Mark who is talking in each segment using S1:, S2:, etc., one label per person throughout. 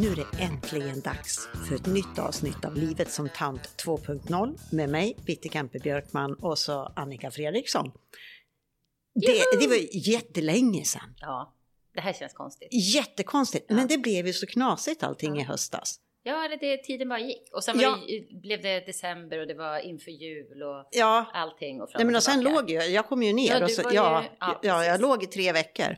S1: Nu är det äntligen dags för ett nytt avsnitt av Livet som tant 2.0 med mig, Bitte Kempe Björkman och så Annika Fredriksson. Det, det var jättelänge sedan.
S2: Ja, det här känns konstigt.
S1: Jättekonstigt,
S2: Ja.
S1: men det blev ju så knasigt allting
S2: Ja.
S1: i höstas.
S2: Ja, eller det, tiden bara gick. Och sen
S1: Ja.
S2: det, blev det december och det var inför jul och
S1: Ja,
S2: allting. Och fram
S1: Nej, men och sen låg jag, jag kom ju ner
S2: Ja,
S1: och så,
S2: ju-
S1: ja,
S2: ja,
S1: ja, jag låg i tre veckor.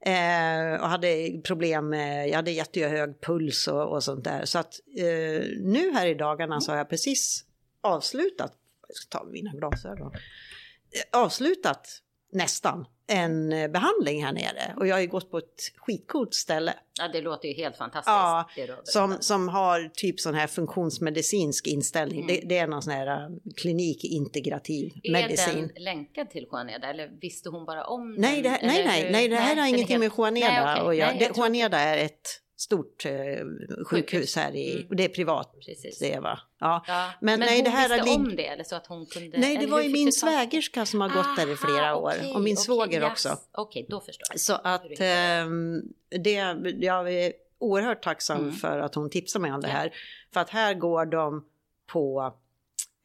S1: Eh, och hade problem med, jag hade jättehög puls och, och sånt där. Så att eh, nu här i dagarna så har jag precis avslutat, jag ska ta mina glasögon, Eh, avslutat nästan en eh, behandling här nere. Och jag har ju gått på ett skitcoolt ställe.
S2: Ja, det låter ju helt fantastiskt.
S1: Ja. Som, som har typ sån här funktionsmedicinsk inställning.
S2: Mm.
S1: Det, det är någon sån här eh, klinikintegrativ
S2: är
S1: medicin.
S2: den länkad till Juaneda eller visste hon bara om
S1: Nej,
S2: den?
S1: det,
S2: Eller
S1: nej, nej, nej, det här
S2: den
S1: har
S2: är
S1: ingenting
S2: helt-
S1: med Juaneda
S2: Nej, okej.
S1: att göra.
S2: Nej,
S1: Juaneda är ett stort eh, sjukhus här i,
S2: Mm.
S1: och det är privat.
S2: Precis.
S1: Det va? Ja.
S2: Ja,
S1: Men
S2: men,
S1: nej,
S2: hon
S1: det här
S2: visste om det eller så att hon kunde?
S1: Nej, det var ju min svägerska som har gått där i flera
S2: Aha,
S1: år. och min
S2: okej,
S1: svåger
S2: yes.
S1: också.
S2: Okej, då förstår jag.
S1: Så att
S2: Hur det
S1: jag är oerhört tacksam
S2: Mm.
S1: för att hon tipsade mig om det här. För att här går de på,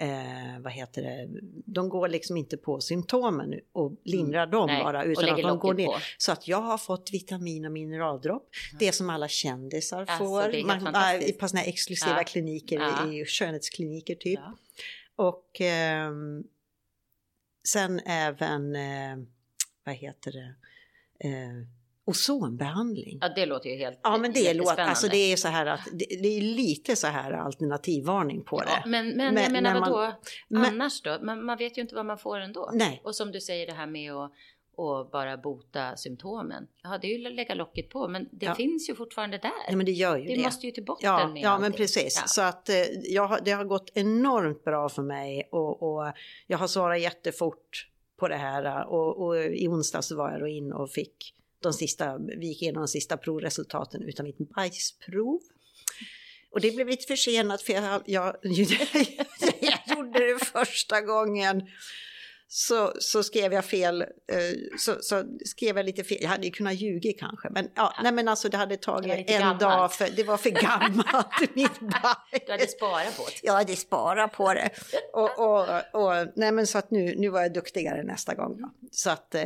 S1: eh, vad heter det, de går liksom inte på symptomen och lindrar dem
S2: Mm. Nej,
S1: bara. Utan att de går ner.
S2: på.
S1: Så att jag har fått vitamin och mineraldropp. Det som alla kändisar
S2: Alltså,
S1: får. Man, äh, på såna här exklusiva
S2: Ja.
S1: kliniker,
S2: Ja.
S1: i skönhetskliniker typ.
S2: Ja.
S1: Och ehm, sen även, eh, vad heter det, eh, ozonbehandling.
S2: ja, det låter ju helt
S1: Ja men det låter, alltså det är så här att det, det är lite så här alternativvarning på
S2: Ja,
S1: det.
S2: men, men,
S1: Men
S2: menar
S1: man-
S2: vadå?
S1: men-
S2: Annars då? Man, man vet ju inte vad man får ändå.
S1: Nej.
S2: Och som du säger det här med att och bara bota symptomen. Ja, det är ju att lägga locket på, men det
S1: Ja.
S2: finns ju fortfarande där.
S1: Nej men det gör ju
S2: det,
S1: det.
S2: måste ju till botten
S1: Ja,
S2: med
S1: ja men
S2: allting.
S1: precis.
S2: Ja.
S1: Så att eh, jag, det har gått enormt bra för mig och, och jag har svarat jättefort på det här. Och, och i onsdag så var jag då in och fick de sista, vi gick igenom de sista provresultaten utan mitt bajsprov. Och det blev lite försenat för jag, jag, jag gjorde det första gången. Så, så skrev jag fel, eh, så, så skrev jag lite fel, jag hade ju kunnat ljuga kanske, men, ja, nej, men alltså det hade tagit
S2: Det
S1: en
S2: gammalt.
S1: dag, för, det var för gammalt, mitt bajs.
S2: Du hade sparat på det.
S1: Jag hade sparat på det. Och, och, och, nej men så att nu, nu var jag duktigare nästa gång. Då. Så att, eh,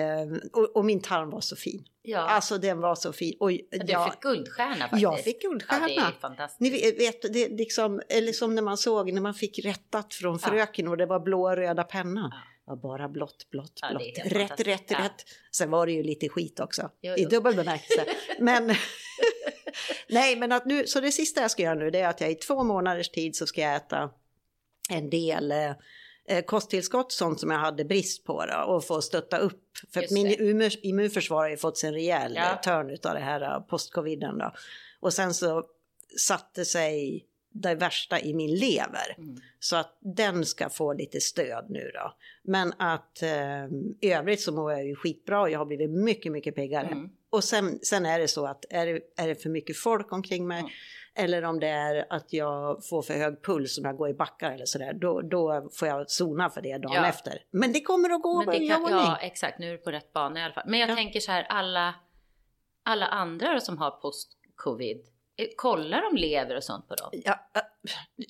S1: och, och min tarm var så fin.
S2: Ja,
S1: Alltså den var så fin. Och,
S2: du
S1: jag,
S2: fick guldstjärna faktiskt.
S1: jag fick guldstjärna.
S2: Ja, det är fantastiskt.
S1: Ni vet, det liksom, eller som när man såg när man fick rättat från
S2: Ja.
S1: fröken och det var blå och röda pennan. Var bara blått, blått,
S2: Ja,
S1: blått. rätt, rätt,
S2: Ja.
S1: rätt. Sen var det ju lite skit också.
S2: Jo,
S1: I
S2: jo.
S1: dubbel bemärkelse. men Nej, men att nu, så det sista jag ska göra nu det är att jag i två månaders tid så ska jag äta en del eh, eh, kosttillskott, sånt som jag hade brist på då, och få stötta upp. För att min immunförsvar har ju fått sig en rejäl
S2: Ja.
S1: ja. törn av det här eh, postcoviden då. Och sen så satte sig det värsta i min lever.
S2: Mm.
S1: Så att den ska få lite stöd nu då. Men att eh, i övrigt så mår jag ju skitbra och jag har blivit mycket, mycket piggare.
S2: Mm.
S1: Och sen, sen är det så att är det, är det för mycket folk omkring mig
S2: Mm.
S1: eller om det är att jag får för hög puls om jag går i backar eller sådär, då, då får jag zona för det dagen
S2: Ja.
S1: efter. Men det kommer att gå
S2: Men det kan, ja, exakt. Nu är du på rätt bana i alla fall. Men jag
S1: Ja.
S2: tänker så här, alla, alla andra som har post-covid, kollar de lever och sånt på dem?
S1: Ja, äh,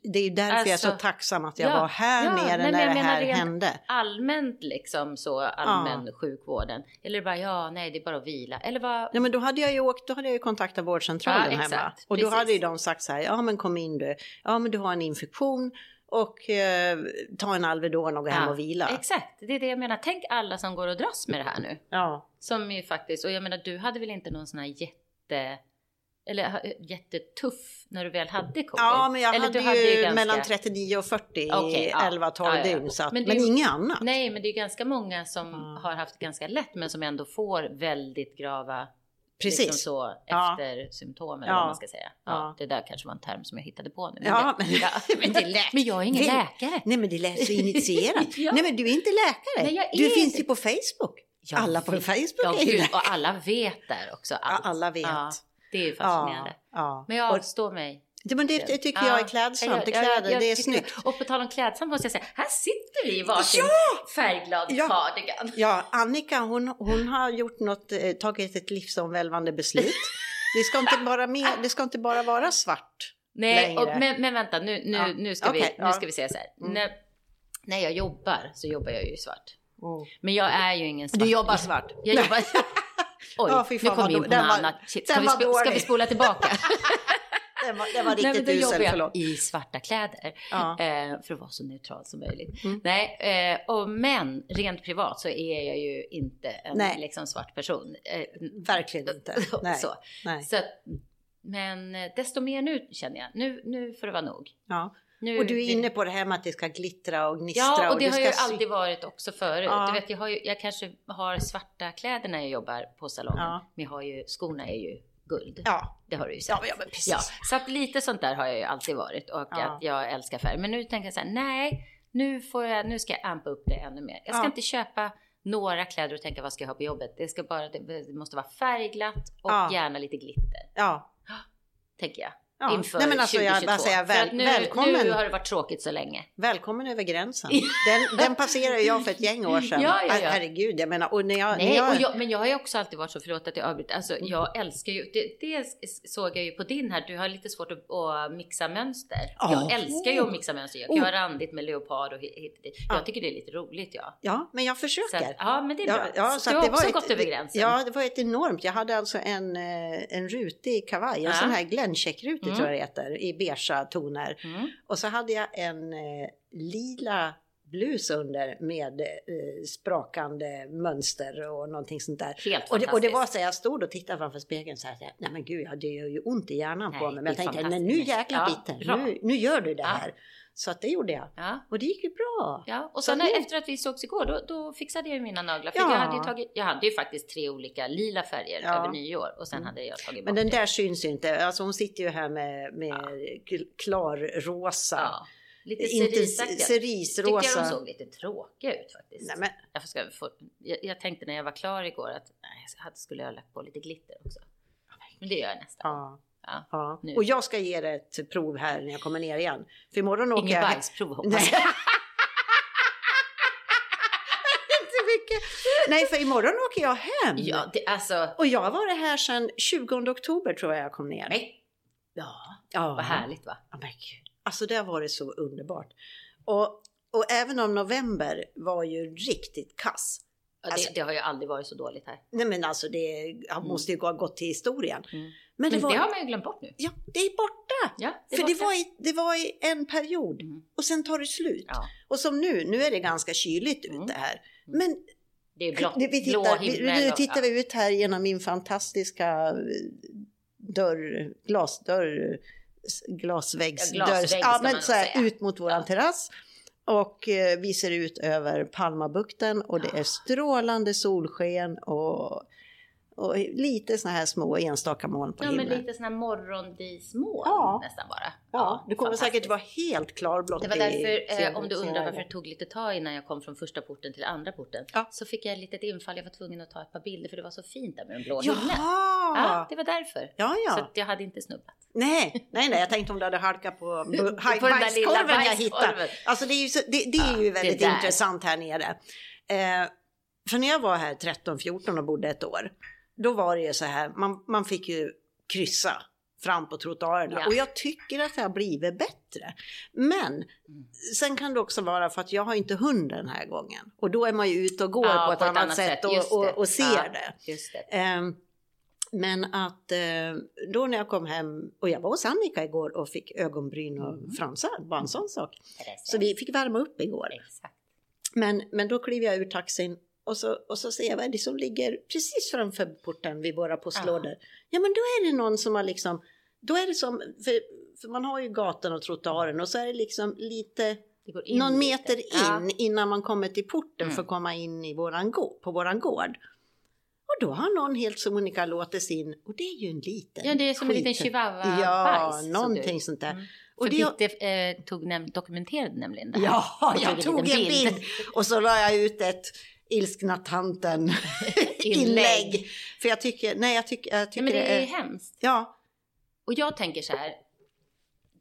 S1: det är ju därför jag är så
S2: Alltså,
S1: tacksam att jag
S2: ja,
S1: var här
S2: ja,
S1: nere
S2: nej,
S1: när
S2: jag
S1: det
S2: menar
S1: här hände.
S2: Allmänt liksom så, allmän sjukvården? Eller bara, ja, nej, det är bara att vila? Eller vad?
S1: Ja men då hade jag ju åkt, då hade jag ju kontaktat vårdcentralen
S2: Ja,
S1: hemma.
S2: exakt,
S1: Och då
S2: precis.
S1: hade ju de sagt så här, ja men kom in du, ja men du har en infektion och eh, ta en Alvedon och gå hem
S2: Ja,
S1: och vila.
S2: Exakt, det är det jag menar. Tänk alla som går och dras med det här nu.
S1: Ja.
S2: Som ju faktiskt, och jag menar du hade väl inte någon sån här jätte, eller ha- jättetuff när du väl hade covid?
S1: ja men jag
S2: eller
S1: hade,
S2: du
S1: ju
S2: ganska-
S1: mellan 39 och 40 i
S2: ja.
S1: 11-12
S2: Ja, ja, ja.
S1: dygn. Så att,
S2: Men
S1: men,
S2: det-
S1: inget annat.
S2: Nej, men det är ganska många som
S1: Ja.
S2: har haft ganska lätt men som ändå får väldigt grava
S1: Precis.
S2: Liksom så
S1: Ja.
S2: efter symptom eller
S1: Ja.
S2: vad man ska säga. Ja,
S1: Ja.
S2: Det där kanske var en term som jag hittade på nu.
S1: Ja,
S2: det,
S1: men- men det lät-
S2: men jag är ingen
S1: det-
S2: läkare.
S1: Nej men det lät så initierat.
S2: Ja.
S1: Nej men du är inte läkare.
S2: Nej, jag
S1: du
S2: är
S1: finns ju på Facebook.
S2: Jag
S1: alla på
S2: vet.
S1: Facebook
S2: Ja,
S1: är ju läkare.
S2: och alla vet där också allt.
S1: Ja, alla vet.
S2: Ja, det är ju fascinerande.
S1: Ja, ja.
S2: Men jag avstår mig.
S1: det, men det, det tycker
S2: Ja.
S1: jag är klädsamt. Det, kläder,
S2: jag
S1: det är snyggt.
S2: Och på tal om klädsamt måste jag säga, här sitter vi i varsin färgglad
S1: Ja.
S2: cardigan.
S1: Ja, Annika hon, hon har gjort något, eh, tagit ett livsomvälvande beslut. Det ska inte bara, med, det ska inte bara vara svart.
S2: Nej, och, men, men vänta nu, nu,
S1: Ja.
S2: nu, ska vi,
S1: Okej,
S2: nu
S1: ja.
S2: ska vi säga så här.
S1: Mm.
S2: När, när jag jobbar så jobbar jag ju svart. Men jag är ju ingen svart.
S1: Du jobbar svart.
S2: Jag jobbar... Oj,
S1: fy
S2: nu kom vi in på
S1: den
S2: något annat. Shit,
S1: den
S2: ska, vi sp- ska vi spola tillbaka?
S1: Det var, det var
S2: Nej, men
S1: riktigt usel, förlåt.
S2: i svarta kläder.
S1: Ja.
S2: Eh, för att vara så neutral som möjligt.
S1: Mm.
S2: Nej, eh, och, men rent privat så är jag ju inte en
S1: Nej.
S2: liksom, svart person. Eh,
S1: Verkligen inte. Nej.
S2: Så.
S1: Nej.
S2: Så men eh, desto mer nu känner jag. Nu, nu får det vara nog.
S1: Ja.
S2: Nu,
S1: Och du är inne på det här med att det ska glittra och gnistra.
S2: Ja, och det
S1: du
S2: har ju alltid varit också förut.
S1: Ja.
S2: Du vet, jag, har ju, jag kanske har svarta kläder när jag jobbar på salongen.
S1: Ja.
S2: Men jag har ju, skorna är ju guld.
S1: Ja,
S2: Det har du ju sett.
S1: ja, men precis.
S2: Ja, så att lite sånt där har jag ju alltid varit och
S1: Ja.
S2: att jag älskar färg. Men nu tänker jag så här, nej, nu, får jag, nu ska jag ampa upp det ännu mer. Jag ska inte köpa några kläder och tänka vad ska jag ha på jobbet. Det, ska bara, det måste vara färgglatt och gärna lite glitter,
S1: Ja.
S2: tänker jag.
S1: Ja.
S2: Inför
S1: Nej, men alltså,
S2: 2022.
S1: jag bara
S2: att
S1: väl,
S2: nu,
S1: välkommen,
S2: nu har det varit tråkigt så länge.
S1: välkommen över gränsen. Den, den passerade jag för ett gäng år sedan.
S2: Ja, ja, ja.
S1: Herregud, jag menar, och när jag... när
S2: Nej,
S1: jag,
S2: och jag, men jag har ju också alltid varit så, förlåt att jag avbryter, alltså jag älskar ju, det, det såg jag ju på din här, du har lite svårt att, att mixa mönster.
S1: Ja.
S2: Jag älskar ju att mixa mönster, jag kan
S1: Oh.
S2: randigt med leopard och hit hit.
S1: Ja.
S2: Jag tycker det är lite roligt ja.
S1: Ja, men jag
S2: Så
S1: försöker.
S2: att, ja men det är bra.
S1: Ja, ja,
S2: så har
S1: det
S2: också
S1: var
S2: gått
S1: ett,
S2: över gränsen.
S1: Ja, det var ett enormt. Jag hade alltså en, eh, en rutig kavaj, en
S2: Ja.
S1: sån här Glencheck-rutig
S2: Mm.
S1: tror jag det heter, i beigea toner.
S2: Mm.
S1: Och så hade jag en eh, lila blus under med eh, sprakande mönster och någonting sånt där.
S2: Helt
S1: Och det, och det var så här, jag stod och tittade framför spegeln så här, här, nej men gud, ja, det gör ju ont i hjärnan på
S2: Nej,
S1: mig. Men jag tänkte, nej nu jäklar
S2: Ja, bra.
S1: nu, nu gör du det
S2: Ja.
S1: Så att det gjorde jag.
S2: Ja.
S1: Och det gick ju bra.
S2: Ja, och
S1: Så
S2: sen
S1: nu-
S2: efter att vi sågs igår, då, då fixade jag ju mina naglar. För
S1: Ja.
S2: jag, hade tagit, jag hade ju faktiskt tre olika lila färger
S1: Ja.
S2: över nyår och sen hade jag tagit bort
S1: Men den
S2: det.
S1: där syns ju inte. Alltså hon sitter ju här med, med kl- klarrosa.
S2: Ja. Lite
S1: Inte
S2: cerisaktiga. Tycker
S1: cerisrosa.
S2: jag de såg lite tråkiga ut faktiskt.
S1: Nej, men,
S2: Jag, ska få, jag, jag tänkte när jag var klar igår att nej, skulle jag ha lagt på lite glitter också. Men det gör jag nästa gång.
S1: ja,
S2: Ja.
S1: ja. Och jag ska ge det ett prov här när jag kommer ner igen. För imorgon åker
S2: Inget
S1: jag...
S2: bajsprov hoppas jag.
S1: Nej, för imorgon åker jag hem.
S2: Ja, det, alltså.
S1: Och jag har varit här sedan 20 oktober tror jag jag kom ner.
S2: Nej. Ja,
S1: Ja.
S2: vad härligt va?
S1: Gud. Alltså det har varit så underbart. Och, och även om november var ju riktigt kass.
S2: Ja,
S1: Alltså-
S2: det, det har ju aldrig varit så dåligt här.
S1: Nej men alltså det ja, måste ju gå gått till historien.
S2: Mm.
S1: Men
S2: Men
S1: det
S2: det,
S1: var...
S2: har man ju glömt bort nu.
S1: Ja, det är borta!
S2: Ja,
S1: För det
S2: borta.
S1: var, i, det var i en period
S2: Mm.
S1: och sen tar det slut.
S2: Ja,
S1: Och som nu, nu är det ganska kyligt
S2: Mm.
S1: ute här.
S2: Mm.
S1: Men
S2: det är
S1: det, vi
S2: blå
S1: tittar, vi, nu tittar vi ut här genom min fantastiska eh, dörr, glasdörr, glasväggsdörr.
S2: Ja, glasvägg
S1: ja, men så här, ut mot våran
S2: Ja.
S1: terrass. Och eh, vi ser ut över Palmabukten och det är strålande solsken och, och lite såna här små enstaka moln på
S2: Ja, men
S1: himlen.
S2: lite sådana här morgondismål
S1: Ja.
S2: nästan bara.
S1: Ja, du kommer säkert vara helt klarblått.
S2: Det var därför, eh, om du undrar varför det tog lite tag innan jag kom från första porten till andra porten,
S1: Ja.
S2: så fick jag ett litet infall. Jag var tvungen att ta ett par bilder för det var så fint där med den blå himlen.
S1: Jaha!
S2: Ja, det var därför.
S1: Ja,
S2: Så
S1: ja.
S2: att jag hade inte snubblat.
S1: Nej, nej, nej, jag tänkte om du hade halkat på
S2: På
S1: bajskorven jag hittade. Alltså det är ju, så, det, det är
S2: Ja,
S1: ju väldigt intressant här nere. Eh, för när jag var här 13-14 och bodde ett år, då var det ju så här, man, man fick ju kryssa fram på trottoarerna
S2: Ja.
S1: och jag tycker att det har blivit bättre. Men
S2: Mm.
S1: sen kan det också vara för att jag har inte hund den här gången och då är man ju ute och går
S2: Ja,
S1: på ett annat, sätt,
S2: just
S1: och, och, och ser
S2: Ja,
S1: det. Ehm, men att eh, då när jag kom hem, och jag var hos Annika igår och fick ögonbryn och
S2: Mm.
S1: fransar, bara en sån sak.
S2: Precis.
S1: Så vi fick värma upp igår.
S2: Exakt.
S1: Men, men då kliver jag ur taxin och så, och så ser jag vad det som ligger precis framför porten vid våra postlådor. Ja men då är det någon som har liksom, då är det som, för, för man har ju gatan och trottoaren och så är det liksom lite,
S2: Det
S1: någon
S2: lite.
S1: meter in
S2: Ja.
S1: innan man kommer till porten
S2: Mm.
S1: för att komma in i våran på våran gård. Och då har någon helt sonika låtit sig in och det är ju en liten
S2: Ja, det är som en liten
S1: skit.
S2: chihuahua-bajs.
S1: Ja,
S2: som
S1: någonting sånt där.
S2: Mm.
S1: Och
S2: För
S1: det-
S2: Bitte eh, tog dokumenterade nämligen det här.
S1: Ja, jag tog en
S2: liten
S1: bild. och så la jag ut ett ilskna tanten inlägg. För jag tycker, nej jag tycker, jag
S2: Nej,
S1: tycker
S2: men det är
S1: är,
S2: hemskt.
S1: ja,
S2: Och jag tänker så här.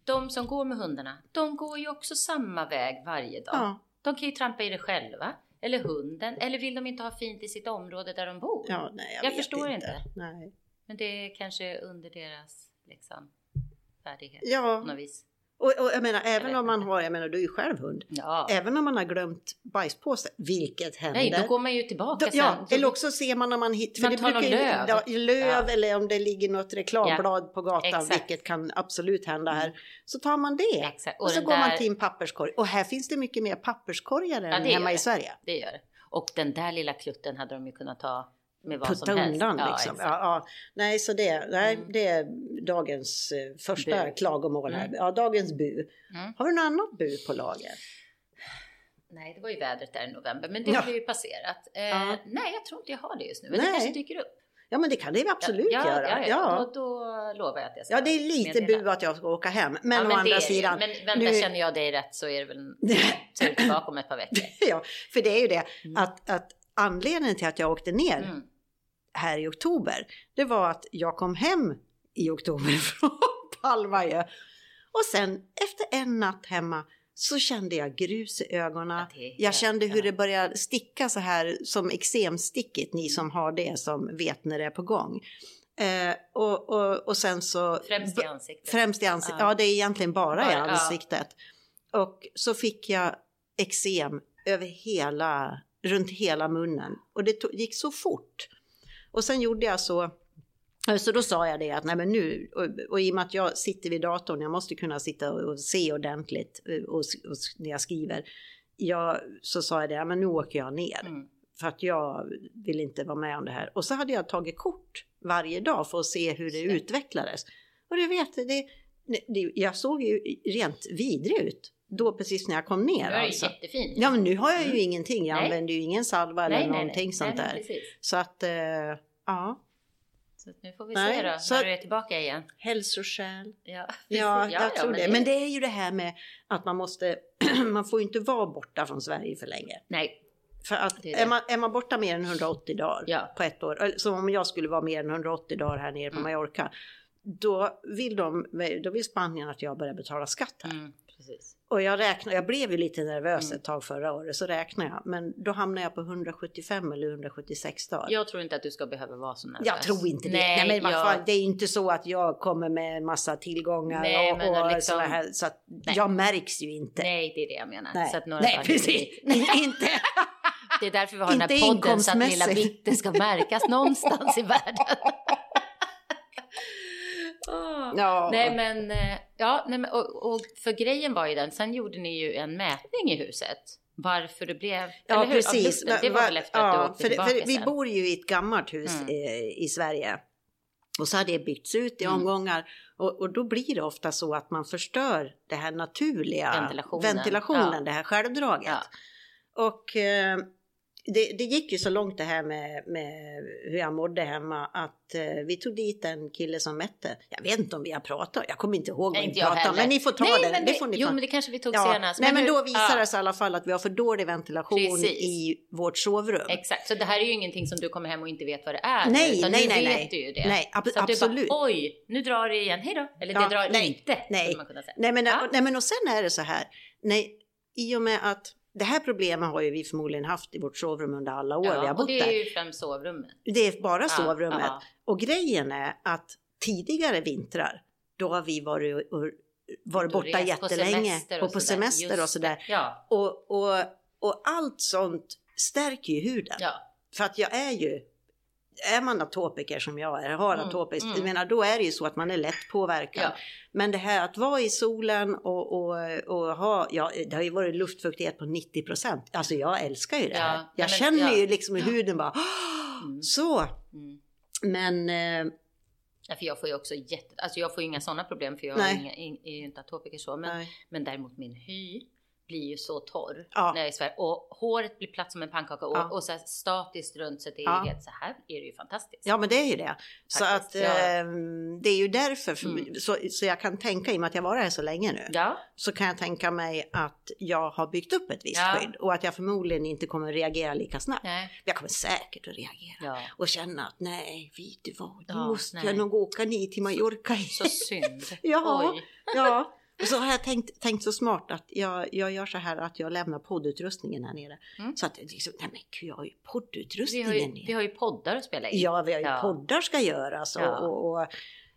S2: De som går med hundarna, de går ju också samma väg varje dag.
S1: ja,
S2: De kan ju trampa i det själva. Eller hunden. Eller vill de inte ha fint i sitt område där de bor?
S1: ja, nej jag,
S2: Jag förstår inte.
S1: Nej.
S2: Men det är kanske under deras liksom, färdighet
S1: Ja,
S2: på något vis.
S1: Och, och jag menar även
S2: vet
S1: om man har, jag menar du är ju själv hund.
S2: Ja.
S1: Även om man har glömt bajspåse, vilket händer.
S2: Nej, då går man ju tillbaka
S1: Då,
S2: sen.
S1: ja,
S2: Så-
S1: eller också ser man om man hittar...
S2: Man tar någon löv.
S1: Ja, löv
S2: Ja.
S1: eller om det ligger något reklamblad på gatan,
S2: Exakt. Mm.
S1: vilket kan absolut hända här. Så tar man det.
S2: Exakt.
S1: Och, så
S2: den
S1: går man
S2: där-
S1: till en papperskorg. Och här finns det mycket mer papperskorgar än hemma i. Sverige.
S2: Det gör det. Och den där lilla klutten hade de ju kunnat ta med vad
S1: Putta
S2: som helst.
S1: undan
S2: Ja,
S1: liksom. Ja, ja. Nej, så det, nej,
S2: Mm.
S1: det är dagens eh, första
S2: Bu.
S1: klagomål här.
S2: Mm.
S1: Ja, dagens bu.
S2: Mm.
S1: Har du något annat bu på lager?
S2: Nej, det var ju vädret där i november, men det
S1: Ja.
S2: har ju passerat. Eh,
S1: Ja.
S2: Nej, jag tror inte jag har det just nu, men
S1: Nej.
S2: det kanske dyker upp.
S1: Ja, men det kan det ju absolut
S2: ja,
S1: göra.
S2: Ja, ja,
S1: Ja.
S2: Då, då lovar jag att jag ska
S1: Ja, det är lite
S2: meddela.
S1: bu att jag ska åka hem. Men
S2: Ja,
S1: å
S2: det
S1: andra sidan.
S2: Men vänta,
S1: nu-
S2: känner jag dig rätt så är det väl det tillbaka om ett par veckor.
S1: ja, för det är ju det
S2: Mm.
S1: att, att anledningen till att jag åkte ner
S2: Mm.
S1: Här i oktober, det var att jag kom hem i oktober från Palmaö. Och sen efter en natt hemma så kände jag grus i ögonen.
S2: Ja,
S1: Jag kände hur
S2: ja.
S1: det började sticka så här som eksemstickigt, ni som har det som vet när det är på gång. Eh, och, och, och sen så...
S2: Främst i ansiktet.
S1: Främst i ansiktet.
S2: Ja.
S1: Ja. det är egentligen bara, i
S2: Bara, ja.
S1: ansiktet. Och så fick jag eksem över hela, runt hela munnen. Och det to- gick så fort. Och sen gjorde jag så, så då sa jag det att nej men nu, och, och i och med att jag sitter vid datorn, jag måste kunna sitta och, och se ordentligt eh, och, och, när jag skriver. Jag, så sa jag det, men nu åker jag ner.
S2: Mm.
S1: För att jag vill inte vara med om det här. Och så hade jag tagit kort varje dag för att se hur det. utvecklades. Och du vet, det, det, jag såg ju rent vidrig ut då precis när jag kom ner.
S2: är det
S1: Alltså.
S2: jättefin.
S1: Ja men nu har jag ju
S2: Mm.
S1: ingenting, jag
S2: Nej.
S1: använder ju ingen salva eller någonting sånt
S2: nej,
S1: där.
S2: Precis.
S1: Så att, eh, ja,
S2: Så nu får vi
S1: Nej,
S2: se då,
S1: så-
S2: när du är tillbaka igen.
S1: hälsoskäl.
S2: Ja,
S1: Ja,
S2: precis.
S1: jag tror
S2: men
S1: det. Men det är ju det här med att man måste, man får ju inte vara borta från Sverige för länge.
S2: Nej,
S1: För att
S2: Det är det.
S1: är, man, är man borta mer än 180 dagar
S2: Ja.
S1: på ett år, som om jag skulle vara mer än 180 dagar här nere på
S2: Mm.
S1: Mallorca, då vill, de, då vill Spanien att jag börjar betala skatt här.
S2: mm, precis.
S1: Och jag räknar, jag blev ju lite nervös
S2: Mm.
S1: ett tag förra året, så räknar jag. Men då hamnar jag på 175 eller 176 dagar.
S2: Jag tror inte att du ska behöva vara så nervös.
S1: Jag tror inte det.
S2: Nej,
S1: Nej, men
S2: jag-
S1: fan, det är inte så att jag kommer med en massa tillgångar
S2: Nej,
S1: och, och
S2: liksom-
S1: sådana här. Så att
S2: Nej.
S1: jag märks ju inte.
S2: Nej, det är det jag menar.
S1: Nej,
S2: Så att några
S1: Nej precis. Nej, inte.
S2: Det är därför vi har den här
S1: Inte
S2: podden så att lilla. Bitte ska märkas någonstans i världen. Åh.
S1: Ja.
S2: Nej men, eh, ja, nej, men och, och för grejen var ju den, sen gjorde ni ju en mätning i huset. Varför det blev,
S1: Ja,
S2: eller hur?
S1: Precis.
S2: luften. Det var väl efter att
S1: ja,
S2: du åkte
S1: för,
S2: tillbaka
S1: för Vi
S2: sen?
S1: bor ju i ett gammalt hus
S2: Mm.
S1: eh, i Sverige. Och så har det byggts ut i
S2: Mm.
S1: omgångar. Och, och då blir det ofta så att man förstör det här naturliga
S2: Ventilationen.
S1: ventilationen
S2: Ja.
S1: det här självdraget.
S2: Ja.
S1: Och eh, det, det gick ju så långt det här med, med hur jag mådde hemma att eh, vi tog dit en kille som mätte. Jag vet inte om vi har pratat, jag kommer inte ihåg vad
S2: Nej,
S1: vi pratade om. Men ni får ta
S2: Nej,
S1: det.
S2: men
S1: det, får ni
S2: jo,
S1: ta.
S2: men det kanske vi tog
S1: Ja,
S2: senast.
S1: Nej men
S2: hur-
S1: då visar
S2: ja,
S1: det sig i alla fall att vi har för dålig ventilation
S2: Precis.
S1: i vårt sovrum.
S2: Exakt, så det här är ju ingenting som du kommer hem och inte vet vad det är.
S1: Nej,
S2: utan
S1: nej,
S2: nu
S1: nej,
S2: vet
S1: nej.
S2: du ju det.
S1: Nej, ab-
S2: så att
S1: absolut.
S2: Du bara, Oj, nu drar det igen, hej då. Eller
S1: Ja,
S2: det drar
S1: nej,
S2: inte,
S1: nej.
S2: man kunna säga.
S1: Nej men,
S2: Ja.
S1: nej men och sen är det så här. Nej, I och med att det här problemet har ju vi förmodligen haft i vårt sovrum under alla år vi har bott
S2: det är
S1: där.
S2: ju främst sovrummet.
S1: Det är bara
S2: Ja,
S1: sovrummet.
S2: ja.
S1: Och grejen är att tidigare vintrar, då har vi varit, och, varit borta
S2: på
S1: jättelänge och på semester och sådär.
S2: Ja,
S1: Och, och, och allt sånt stärker ju huden.
S2: ja.
S1: För att jag är ju, är man atopiker som jag är, har
S2: Mm,
S1: atopiskt,
S2: mm.
S1: menar då är det ju så att man är lätt påverkad.
S2: ja.
S1: Men det här att vara i solen och, och, och ha, ja det har ju varit luftfuktighet på 90 procent. Alltså jag älskar ju det
S2: Ja,
S1: här.
S2: nej,
S1: Jag känner
S2: ja.
S1: ju liksom hur huden bara,
S2: Mm.
S1: så.
S2: Mm.
S1: Men eh,
S2: Ja, för jag får ju också jätte, alltså jag får ju inga sådana problem för jag inga, in, är ju inte atopiker så. Men,
S1: nej.
S2: men däremot min hy blir ju så torr
S1: Ja.
S2: när jag är i Sverige. Och håret blir platt som en pannkaka och,
S1: Ja.
S2: och så här statiskt runt så det är
S1: Ja.
S2: helt så här är det ju fantastiskt.
S1: Ja men det är ju det. Så att
S2: Faktiskt, ja.
S1: eh, det är ju därför, för,
S2: Mm.
S1: så, så jag kan tänka, i och med att jag varit här så länge nu,
S2: Ja,
S1: så kan jag tänka mig att jag har byggt upp ett visst skydd och att jag förmodligen inte kommer reagera lika snabbt.
S2: nej,
S1: Jag kommer säkert att reagera och känna att nej, vet du vad, nu måste
S2: nej.
S1: jag nog åka ner till Mallorca.
S2: Så synd.
S1: Ja.
S2: Oj.
S1: ja, Och så har jag tänkt, tänkt så smart att jag, jag gör så här att jag lämnar poddutrustningen här nere.
S2: Mm.
S1: Så att liksom, nej men gud, jag har ju
S2: Vi
S1: poddutrustningen
S2: har, ju,
S1: nere.
S2: vi har ju poddar att spela in.
S1: Ja, vi har ju
S2: Ja.
S1: poddar ska göras och,
S2: Ja.
S1: och, och,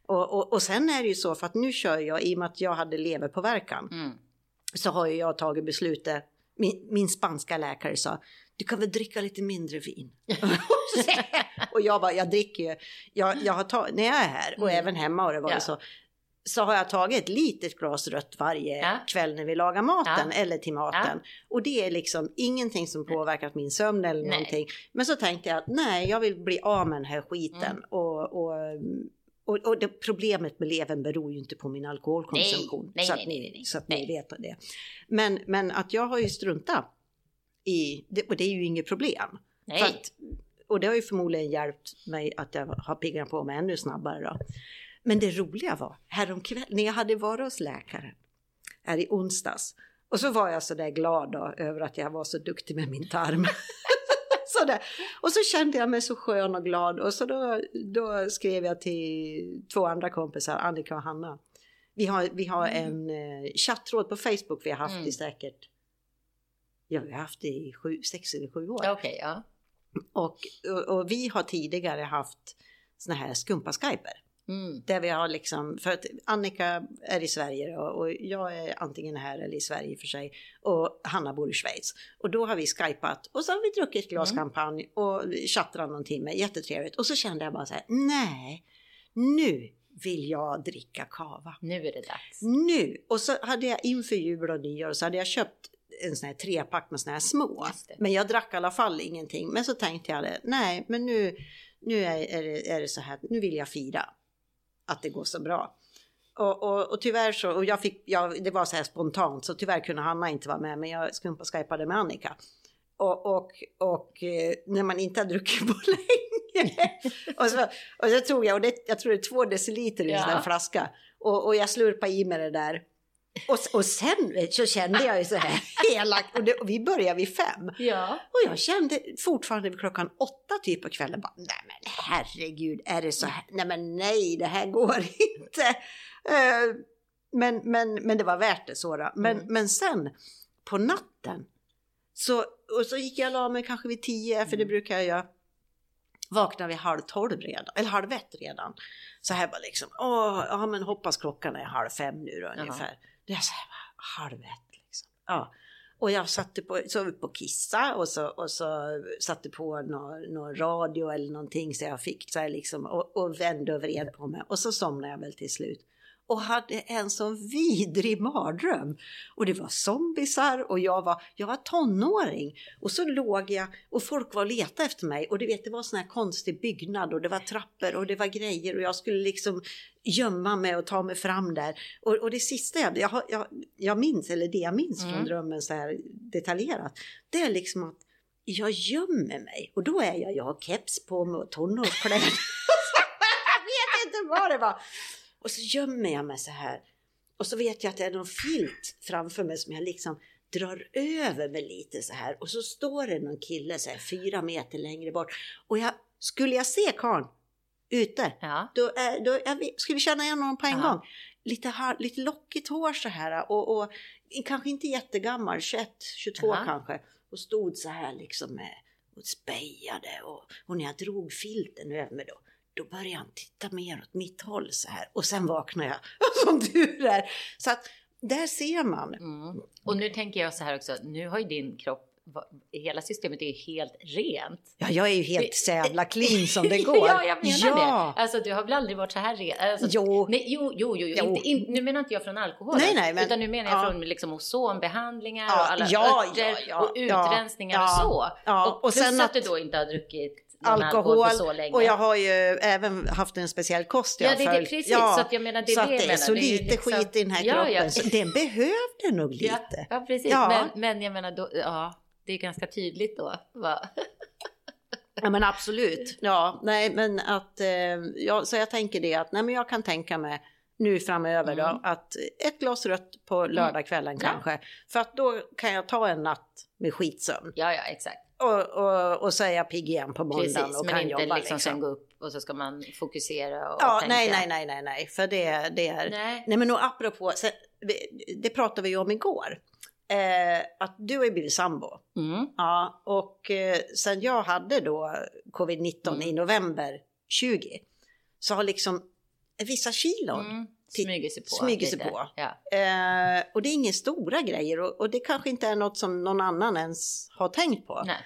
S1: och, och, och sen är det ju så för att nu kör jag, i och med att jag hade leverpåverkan,
S2: Mm.
S1: så har ju jag tagit beslutet, min, min spanska läkare sa, du kan väl dricka lite mindre vin? och jag bara, jag dricker ju, jag, jag har tagit, när jag är här och
S2: Mm.
S1: även hemma och det var
S2: Ja.
S1: så, så har jag tagit ett litet glas rött varje
S2: Ja.
S1: kväll när vi lagar maten
S2: Ja.
S1: eller till maten. Och det är liksom ingenting som påverkat min sömn eller
S2: Nej.
S1: någonting. Men så tänkte jag att nej, jag vill bli av med den här skiten.
S2: Mm.
S1: Och, och, och, och det, problemet med levern beror ju inte på min alkoholkonsumtion.
S2: Nej,
S1: så att ni. Så att ni vet det. Men, men att jag har ju struntat i, och det är ju inget problem. Att, och det har ju förmodligen hjälpt mig att jag har piggnat på mig ännu snabbare då. Men det roliga var, häromkväll, när jag hade varit hos läkaren här i onsdags och så var jag så där glad då, över att jag var så duktig med min tarm. så där. Och så kände jag mig så skön och glad och så då, då skrev jag till två andra kompisar, Annika och Hanna. Vi har, vi har en eh, chattråd på Facebook vi har haft
S2: Mm.
S1: i säkert, ja vi har haft det i sju, sex eller sju år.
S2: Okej, ja.
S1: Och, och, och vi har tidigare haft såna här skumpa-skyper.
S2: Mm.
S1: Där vi har liksom, för att Annika är i Sverige och, och jag är antingen här eller i Sverige för sig. Och Hanna bor i Schweiz. Och då har vi skypat och så har vi druckit ett glas
S2: Mm.
S1: champagne och chattrat någon timme, jättetrevligt. Och så kände jag bara så här, nej, nu vill jag dricka kava.
S2: Nu är det dags.
S1: Nu! Och så hade jag inför jul och nyår så hade jag köpt en sån här trepack med såna här små. Men jag drack i alla fall ingenting. Men så tänkte jag det, nej men nu, nu är, är, det, är det så här, nu vill jag fira att det går så bra. Och, och, och tyvärr så, och jag fick, jag, det var så här spontant så tyvärr kunde Hanna inte vara med men jag skumpa skypade med Annika. Och, och, och eh, när man inte har druckit på länge. och, så, och så tog jag, och det, jag tror det är två deciliter i en
S2: Ja.
S1: sån här flaska. Och, och jag slurpade i mig det där. Och, och sen så kände jag ju så här hela, och, det, och vi började vid fem.
S2: Ja.
S1: Och jag kände fortfarande vid klockan åtta typ på kvällen bara, nej men herregud, är det så här? Nej men nej, det här går inte. Eh, men, men, men det var värt det så då. Men,
S2: Mm.
S1: men sen på natten så, och så gick jag och la mig kanske vid tio, för det
S2: Mm.
S1: brukar jag göra. Vaknade vid halv tolv redan, eller halv ett redan. Så här bara liksom, åh, ja men hoppas klockan är halv fem nu då ungefär. Det är så här, halv ett liksom. Ja. Och jag satte på, så på kissa och så, och så satte på någon, någon radio eller någonting så jag fick så här liksom och, och vände och vred på mig och så somnade jag väl till slut. Och hade en sån vidrig mardröm. Och det var zombisar och jag var, jag var tonåring. Och så låg jag och folk var och letade efter mig. Och du vet det var sån här konstig byggnad och det var trappor och det var grejer och jag skulle liksom gömma mig och ta mig fram där. Och, och det sista jag, jag, jag, jag minns, eller det jag minns från
S2: Mm.
S1: drömmen så här detaljerat, det är liksom att jag gömmer mig och då är jag, jag har keps på mig och tonårskläder. jag vet inte vad det var. Och så gömmer jag mig så här. Och så vet jag att det är någon filt framför mig som jag liksom drar över mig lite så här. Och så står det någon kille så här fyra meter längre bort. Och jag, skulle jag se karln ute,
S2: Ja.
S1: då, då jag skulle känna igen honom på en
S2: Ja.
S1: gång. Lite, lite lockigt hår så här och, och kanske inte jättegammal, 21, 22
S2: Ja.
S1: kanske. Och stod så här liksom och spejade och, och när jag drog filten över mig då, då började han titta mer åt mitt håll så här. Och sen vaknade jag, som tur är. Så att där ser man.
S2: Mm. Och nu tänker jag så här också, nu har ju din kropp, hela systemet är ju helt rent.
S1: Ja, jag är ju helt så jävla clean som det går.
S2: ja, jag menar
S1: ja.
S2: det. Alltså du har väl aldrig varit så här ren? Alltså,
S1: Jo.
S2: Nej, jo, jo, jo, jo. Inte, in, nu menar inte jag från alkoholen.
S1: Nej, nej, men-
S2: utan nu menar jag
S1: ja.
S2: från liksom ozonbehandlingar
S1: Ja,
S2: och alla
S1: ja,
S2: örter och utrensningar och så. Och,
S1: Och
S2: plus
S1: sen
S2: att,
S1: att-
S2: du då inte har druckit alkohol,
S1: alkohol
S2: på så länge.
S1: och jag har ju även haft en speciell kost jag
S2: Ja, det är det precis. Så att jag menar, det är
S1: så
S2: det
S1: det är så
S2: Det är
S1: lite
S2: liksom-
S1: skit i den här
S2: Ja,
S1: kroppen
S2: ja.
S1: den behövde nog lite.
S2: Ja, ja precis.
S1: Ja.
S2: Men, men jag menar, då, ja, det är ganska tydligt då. Va?
S1: Ja men absolut. Ja, nej men att, eh, ja, så jag tänker det att, nej men jag kan tänka mig nu framöver
S2: Mm.
S1: då att ett glas rött på lördagskvällen
S2: Ja.
S1: kanske. För att då kan jag ta en natt med skitsömn
S2: Ja, ja, exakt.
S1: Och, och, och jag pigg igen på måndagen
S2: Precis,
S1: och
S2: men
S1: kan
S2: inte
S1: jobba
S2: liksom, sen
S1: liksom.
S2: gå upp och så ska man fokusera och
S1: Ja,
S2: tänka.
S1: nej, nej, nej, nej, nej, för det, det är...
S2: Nej.
S1: Nej men och apropå, sen, det pratade vi om igår. Eh, att du har ju blivit sambo.
S2: Mm.
S1: Ja, och eh, sen jag hade då covid-19
S2: Mm.
S1: i november 20 så har liksom vissa kilon
S2: Mm.
S1: Ti-
S2: Smyger sig på.
S1: smyger sig på.
S2: Ja.
S1: Eh, och det är inga stora grejer och, och det kanske inte är något som någon annan ens har tänkt på.
S2: Nej.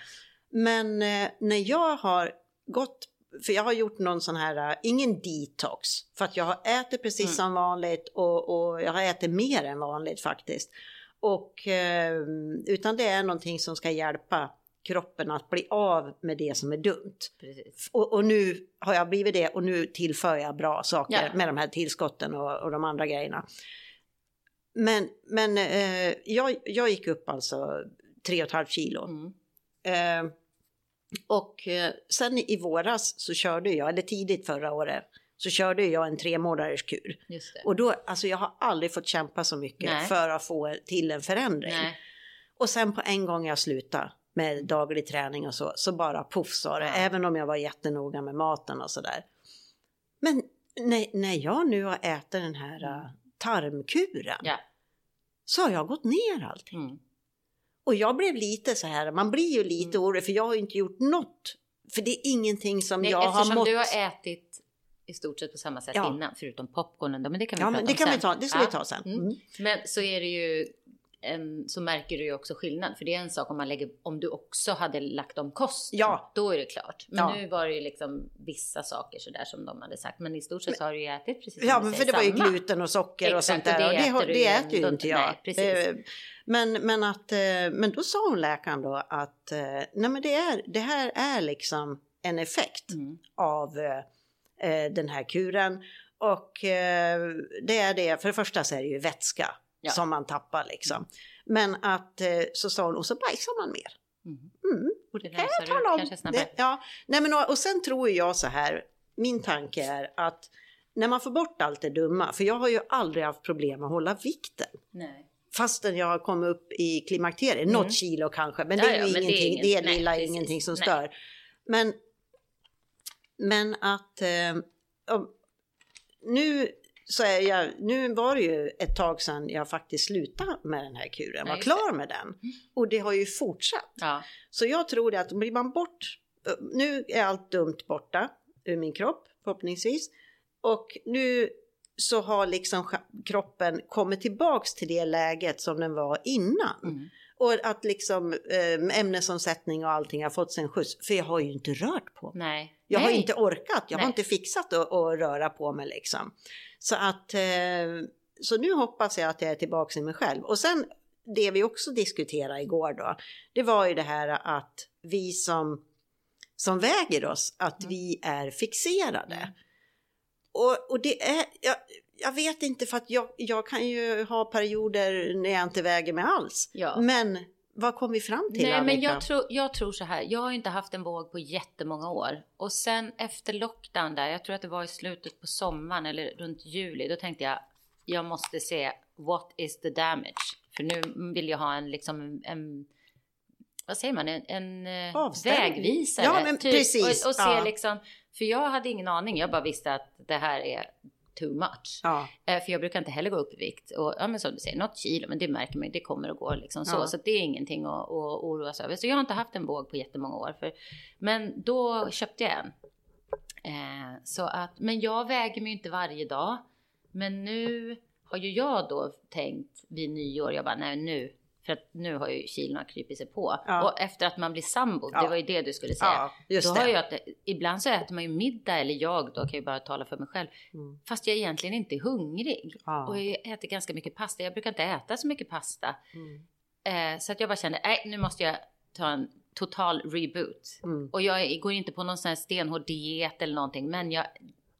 S1: Men eh, när jag har gått, för jag har gjort någon sån här, eh, ingen detox, för att jag har ätit precis
S2: Mm.
S1: som vanligt och, och jag har ätit mer än vanligt faktiskt. Och, eh, utan det är någonting som ska hjälpa kroppen att bli av med det som är dumt. Och, och nu har jag blivit det och nu tillför jag bra saker
S2: Ja.
S1: med de här tillskotten och, och de andra grejerna. Men, men eh, jag, jag gick upp alltså 3,5 kilo.
S2: Mm.
S1: Eh, och eh, sen i våras så körde jag, eller tidigt förra året, så körde jag en tre månaders kur. Och då, alltså jag har aldrig fått kämpa så mycket
S2: Nej.
S1: för att få till en förändring.
S2: Nej.
S1: Och sen på en gång jag slutade med daglig träning och så, så bara poff sa det,
S2: Ja.
S1: även om jag var jättenoga med maten och sådär. Men när, när jag nu har ätit den här uh, tarmkuren
S2: Ja.
S1: så har jag gått ner allting.
S2: Mm.
S1: Och jag blev lite så här, man blir ju lite
S2: Mm.
S1: orolig för jag har inte gjort något. För det är ingenting som
S2: Nej,
S1: jag har
S2: eftersom
S1: mått...
S2: du har ätit i stort sett på samma sätt
S1: Ja.
S2: innan, förutom popcornen. då, Men det kan vi
S1: Ja,
S2: prata
S1: men det
S2: om
S1: kan
S2: sen.
S1: vi ta, det ska
S2: Ja.
S1: vi ta sen.
S2: Mm.
S1: Mm.
S2: Men så är det ju en, så märker du ju också skillnad. För det är en sak om man lägger, om du också hade lagt om kosten.
S1: Ja.
S2: Då är det klart. Men
S1: Ja.
S2: nu var det ju liksom vissa saker sådär som de hade sagt. Men i stort sett så har du ju ätit precis som
S1: Ja,
S2: du
S1: men för det var ju
S2: samma.
S1: gluten och socker och
S2: Exakt,
S1: sånt
S2: och
S1: där.
S2: det
S1: Och det,
S2: äter du
S1: det
S2: ju
S1: äter ju
S2: ändå
S1: inte jag.
S2: Nej, precis.
S1: Eh, Men, men, att, eh, men då sa hon läkaren då att eh, nej men det, är, det här är liksom en effekt
S2: Mm.
S1: av eh, den här kuren. Och eh, det är det, för det första så är det ju vätska
S2: Ja.
S1: som man tappar liksom. Men att eh, så sa hon, och så bajsar man mer.
S2: Mm.
S1: Mm.
S2: Och det
S1: kan jag tala om.
S2: kanske snabbare.
S1: Ja, nej men och, och sen tror jag så här, min tanke är att när man får bort allt det dumma, för jag har ju aldrig haft problem att hålla vikten.
S2: Nej.
S1: Fastän jag har kommit upp i klimakteriet,
S2: Mm.
S1: något kilo kanske, men det är ju
S2: ja, men det är
S1: ingenting, det,
S2: ingen-
S1: är
S2: nej,
S1: lilla
S2: precis.
S1: ingenting som
S2: Nej.
S1: stör. Men, men att eh, nu så är jag, nu var det ju ett tag sedan jag faktiskt slutade med den här kuren, var klar med den. Och det har ju fortsatt.
S2: Ja.
S1: Så jag tror att blir man bort, nu är allt dumt borta ur min kropp förhoppningsvis. Och nu så har liksom kroppen kommit tillbaks till det läget som den var innan.
S2: Mm.
S1: Och att liksom eh, ämnesomsättning och allting har fått sig en skjuts. För jag har ju inte rört på mig.
S2: Nej.
S1: Jag har
S2: Nej.
S1: inte orkat, jag har
S2: Nej.
S1: inte fixat att, att röra på mig liksom. Så att, eh, så nu hoppas jag att jag är tillbaka i mig själv. Och sen det vi också diskuterade igår då, det var ju det här att vi som, som väger oss, att
S2: Mm.
S1: vi är fixerade. Och, och det är, jag, jag vet inte för att jag, jag kan ju ha perioder när jag inte väger mig alls.
S2: Ja.
S1: Men vad kom vi fram till
S2: Nej, men
S1: Annika?
S2: jag, tror, jag tror så här. Jag har inte haft en våg på jättemånga år. Och sen efter lockdown där, jag tror att det var i slutet på sommaren eller runt juli, då tänkte jag, jag måste se what is the damage? För nu vill jag ha en liksom en, vad säger man, en, en eh, vägvisare.
S1: Ja, men precis.
S2: Och, och se
S1: Ja.
S2: liksom, för jag hade ingen aning, jag bara visste att det här är too much.
S1: Ja,
S2: Eh, För jag brukar inte heller gå upp i vikt. Och ja, men som du säger, något kilo, men det märker man det kommer och går liksom så.
S1: Ja.
S2: Så det är ingenting att, att oroa sig över. Så jag har inte haft en våg på jättemånga år. För, men då köpte jag en. Eh, så att, men jag väger mig inte varje dag. Men nu har ju jag då tänkt vid nyår, jag bara nej nu, för att nu har ju kilona krypit sig på.
S1: Ja.
S2: Och efter att man blir sambo,
S1: Ja.
S2: det var ju det du skulle säga.
S1: ja
S2: då
S1: det.
S2: har jag att, ibland så äter man ju middag, eller jag då kan ju bara tala för mig själv,
S1: Mm.
S2: fast jag egentligen inte är hungrig. Och jag äter ganska mycket pasta. Jag brukar inte äta så mycket pasta.
S1: Mm.
S2: Eh, så att jag bara kände, nej nu måste jag ta en total reboot.
S1: Mm.
S2: Och jag går inte på någon sån här stenhård diet eller någonting. Men jag,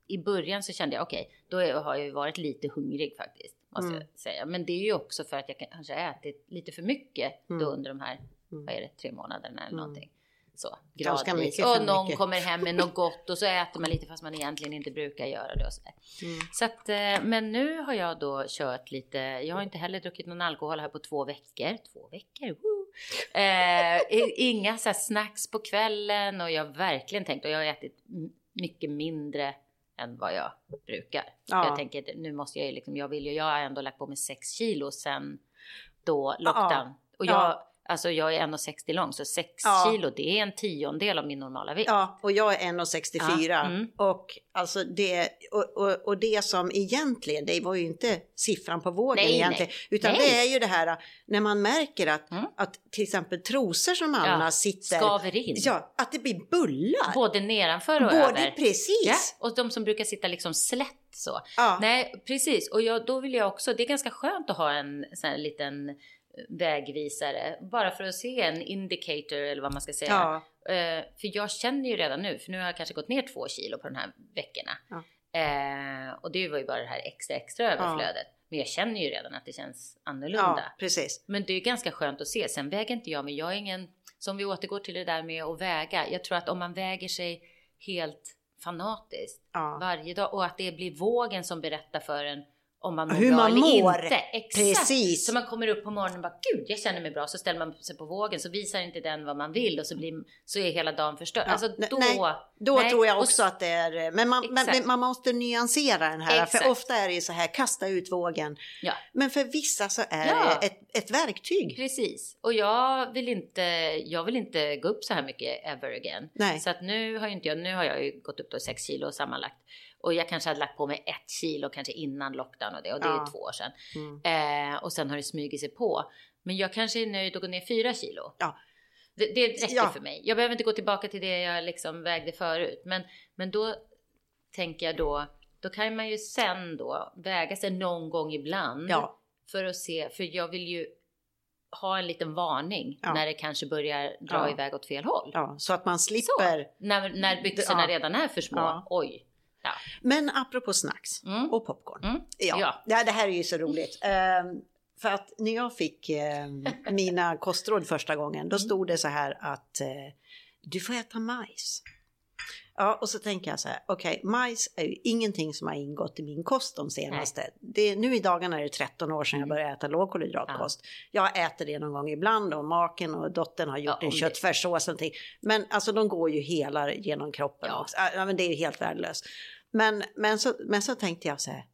S2: i början så kände jag, okej, då är- har jag ju varit lite hungrig faktiskt. Måste
S1: Mm.
S2: jag säga. Men det är ju också för att jag kanske har ätit lite för mycket då
S1: Mm.
S2: under de här,
S1: Mm.
S2: vad är det, tre månaderna eller
S1: Mm.
S2: någonting. Så gradvis. och någon
S1: mycket.
S2: kommer hem med något gott och så äter man lite fast man egentligen inte brukar göra det och sådär.
S1: Mm.
S2: Så att, eh, men nu har jag då kört lite, jag har inte heller druckit någon alkohol här på två veckor. Två veckor, woo! Eh, inga så snacks på kvällen och jag har verkligen tänkt, och jag har ätit mycket mindre än vad jag brukar.
S1: Ja.
S2: Jag tänker nu måste jag ju liksom, jag vill ju, jag har ändå lagt på mig 6 kilo sen då lockdown. Och jag,
S1: Ja.
S2: Alltså jag är 1,60 lång så 6
S1: Ja.
S2: kilo det är en tiondel av min normala vikt.
S1: Ja, och jag är 1,64.
S2: Ja, mm.
S1: Och, alltså det, och, och, och det som egentligen, det var ju inte siffran på vågen
S2: Nej,
S1: egentligen. Utan
S2: Nej.
S1: det är ju det här när man märker att,
S2: Mm.
S1: att till exempel trosor som Anna
S2: Ja,
S1: sitter...
S2: Skaver in.
S1: Ja, att det blir bullar.
S2: Både nedanför och
S1: Både
S2: över.
S1: precis.
S2: Ja, och de som brukar sitta liksom slätt så.
S1: Ja.
S2: Nej, precis. Och jag, då vill jag också, det är ganska skönt att ha en sån här liten vägvisare. Bara för att se en indicator eller vad man ska säga.
S1: Ja.
S2: Eh, för jag känner ju redan nu, för nu har jag kanske gått ner två kilo på de här veckorna.
S1: Ja.
S2: Eh, och det var ju bara det här extra, extra överflödet. Men jag känner ju redan att det känns annorlunda.
S1: ja, precis.
S2: Men det är ganska skönt att se. Sen väger inte jag mig. Jag är ingen, som vi återgår till det där med att väga. Jag tror att om man väger sig helt fanatiskt
S1: Ja.
S2: varje dag och att det blir vågen som berättar för en om man mår
S1: Hur
S2: bra
S1: man
S2: eller
S1: mår.
S2: inte. Exakt.
S1: Precis.
S2: Så man kommer upp på morgonen och bara gud, jag känner mig bra. Så ställer man sig på vågen så visar inte den vad man vill och så, blir, så är hela dagen förstörd.
S1: Ja,
S2: Alltså då.
S1: nej, Då
S2: nej,
S1: tror jag
S2: och
S1: också att det är, men man, men, man måste nyansera den här,
S2: Exakt.
S1: för ofta är det ju så här, kasta ut vågen.
S2: Ja.
S1: Men för vissa så är
S2: Ja.
S1: det ett, ett verktyg.
S2: Precis. Och jag vill inte, jag vill inte gå upp så här mycket ever again.
S1: Nej.
S2: Så att nu har inte jag, nu har jag ju gått upp då 6 kilo sammanlagt. Och jag kanske hade lagt på mig ett kilo kanske innan lockdown och det och det är
S1: Ja.
S2: ju två år sedan.
S1: Mm.
S2: Eh, och sen har det smugit sig på. Men jag kanske är nöjd att gå ner 4 kilo.
S1: Ja.
S2: Det, det räcker
S1: Ja.
S2: för mig. Jag behöver inte gå tillbaka till det jag liksom vägde förut. Men, men då tänker jag då, då kan man ju sen då väga sig någon gång ibland.
S1: Ja,
S2: För att se, för jag vill ju ha en liten varning
S1: Ja.
S2: när det kanske börjar dra
S1: Ja.
S2: iväg åt fel håll.
S1: ja, så att man slipper.
S2: När, när byxorna redan är för små.
S1: Ja. Men apropå snacks
S2: Mm.
S1: och popcorn.
S2: Mm.
S1: Ja.
S2: Ja.
S1: Ja. det här är ju så roligt. Ehm, för att när jag fick ehm, mina kostråd första gången, då
S2: Mm.
S1: stod det så här att eh, du får äta majs. Ja, och så tänker jag så här, okej, majs är ju ingenting som har ingått i min kost de senaste. Det, nu i dagarna är det 13 år sedan jag
S2: Mm.
S1: började äta lågkolhydratkost. Jag äter det någon gång ibland och maken och dottern har gjort
S2: Ja,
S1: en
S2: det-
S1: köttfärssås och någonting. Men alltså de går ju hela genom kroppen
S2: Ja.
S1: också. Ja, men det är ju helt värdelöst. Men, men, så, men så tänkte jag så här,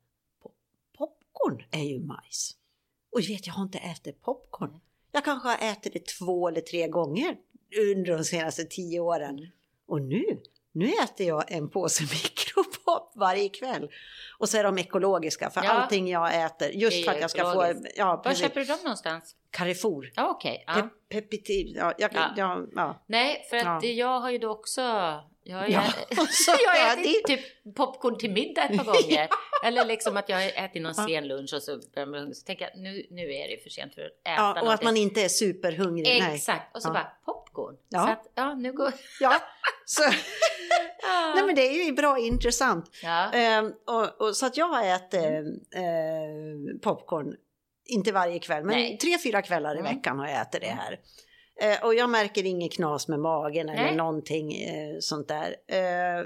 S1: po- popcorn är ju majs. Och vet, jag har inte ätit popcorn. Jag kanske har ätit det två eller tre gånger under de senaste tio åren.
S2: Mm.
S1: Och nu, nu äter jag en påse mikropop varje kväll. Och så är de ekologiska, för
S2: Ja.
S1: allting jag äter, just
S2: ju
S1: för att jag ska få... Ja,
S2: Var köper du dem någonstans?
S1: Carrefour.
S2: Ja, okej. Ja.
S1: Pe- ja, jag,
S2: Ja.
S1: ja.
S2: Nej, för att jag har ju då också... Jag har,
S1: Ja,
S2: jag har
S1: är
S2: ätit typ popcorn till middag ett par gånger. Eller liksom att jag har ätit någon
S1: Ja.
S2: sen lunch och så. Så tänker jag nu, nu är det för sent för att äta
S1: ja, och att
S2: någonting.
S1: man inte är superhungrig. Nej.
S2: Exakt. Och så
S1: Ja.
S2: bara popcorn.
S1: Ja.
S2: Så att, ja, nu går...
S1: Ja, så,
S2: Ja.
S1: nej men det är ju bra intressant.
S2: ja.
S1: Ehm, och, och, så att jag har ätit eh, popcorn, inte varje kväll, men
S2: Nej.
S1: tre, fyra kvällar i
S2: Mm.
S1: veckan har jag ätit det här. Eh, och jag märker inget knas med magen eller
S2: Nej.
S1: någonting eh, sånt där. Eh,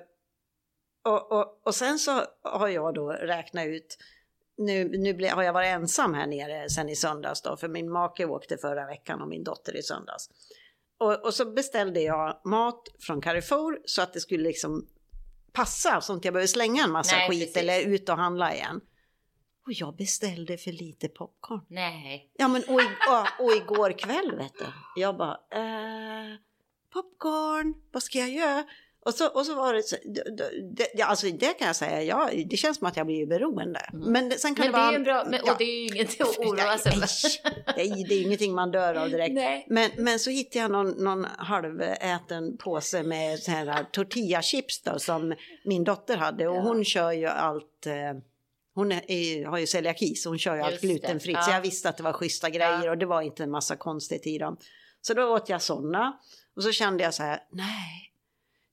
S1: och, och, och sen så har jag då räknat ut, nu, nu ble, har jag varit ensam här nere sen i söndags då, för min make åkte förra veckan och min dotter i söndags. Och, och så beställde jag mat från Carrefour så att det skulle liksom passa så att jag behöver slänga en massa
S2: Nej,
S1: skit
S2: precis.
S1: eller ut och handla igen. Och jag beställde för lite popcorn.
S2: Nej.
S1: Ja men och, och, och igår kväll vet du, jag bara eh, popcorn, vad ska jag göra? Och så, och så var det så, det, det, alltså det kan jag säga, ja, det känns som att jag blir beroende.
S2: Mm.
S1: Men det, sen kan
S2: Men
S1: det
S2: det
S1: vara...
S2: är ju en bra... Men,
S1: ja.
S2: Och det är ju inget att oroa sig för.
S1: Nej, nej, det är ingenting man dör av direkt.
S2: Nej.
S1: Men, men så hittade jag någon, någon halväten påse med så här tortillachips då som min dotter hade och
S2: Ja.
S1: hon kör ju allt eh, hon är, har ju celiaki så hon kör ju allt
S2: Just det.
S1: glutenfritt så
S2: Ja.
S1: jag visste att det var schyssta grejer
S2: Ja.
S1: och det var inte en massa konstigt i dem. Så då åt jag sådana och så kände jag så här, nej,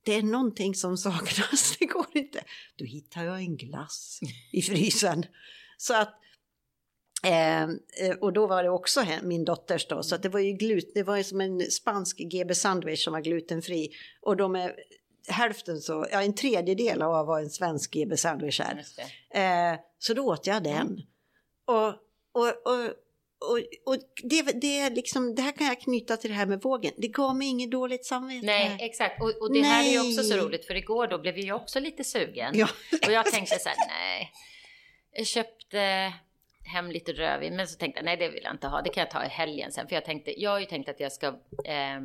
S1: det är någonting som saknas, det går inte. Då hittar jag en glass i frysen. Så att Eh, eh, och då var det också min dotters då, så att det var ju glut, det var ju som en spansk GB sandwich som var glutenfri. Och de är hälften så, ja en tredjedel av vad en svensk GB sandwich är. Eh, så då åt jag den. Och, och, och, och, och det, det, är liksom, det här kan jag knyta till det här med vågen. Det gav mig inget dåligt samvete.
S2: Nej, exakt. Och, och det nej. här är ju också så roligt för igår då blev jag också lite sugen. Ja. Och jag tänkte så här, nej. Jag köpte hem lite rödvin, men så tänkte jag nej, det vill jag inte ha. Det kan jag ta i helgen sen, för jag tänkte. Jag har ju tänkt att jag ska eh,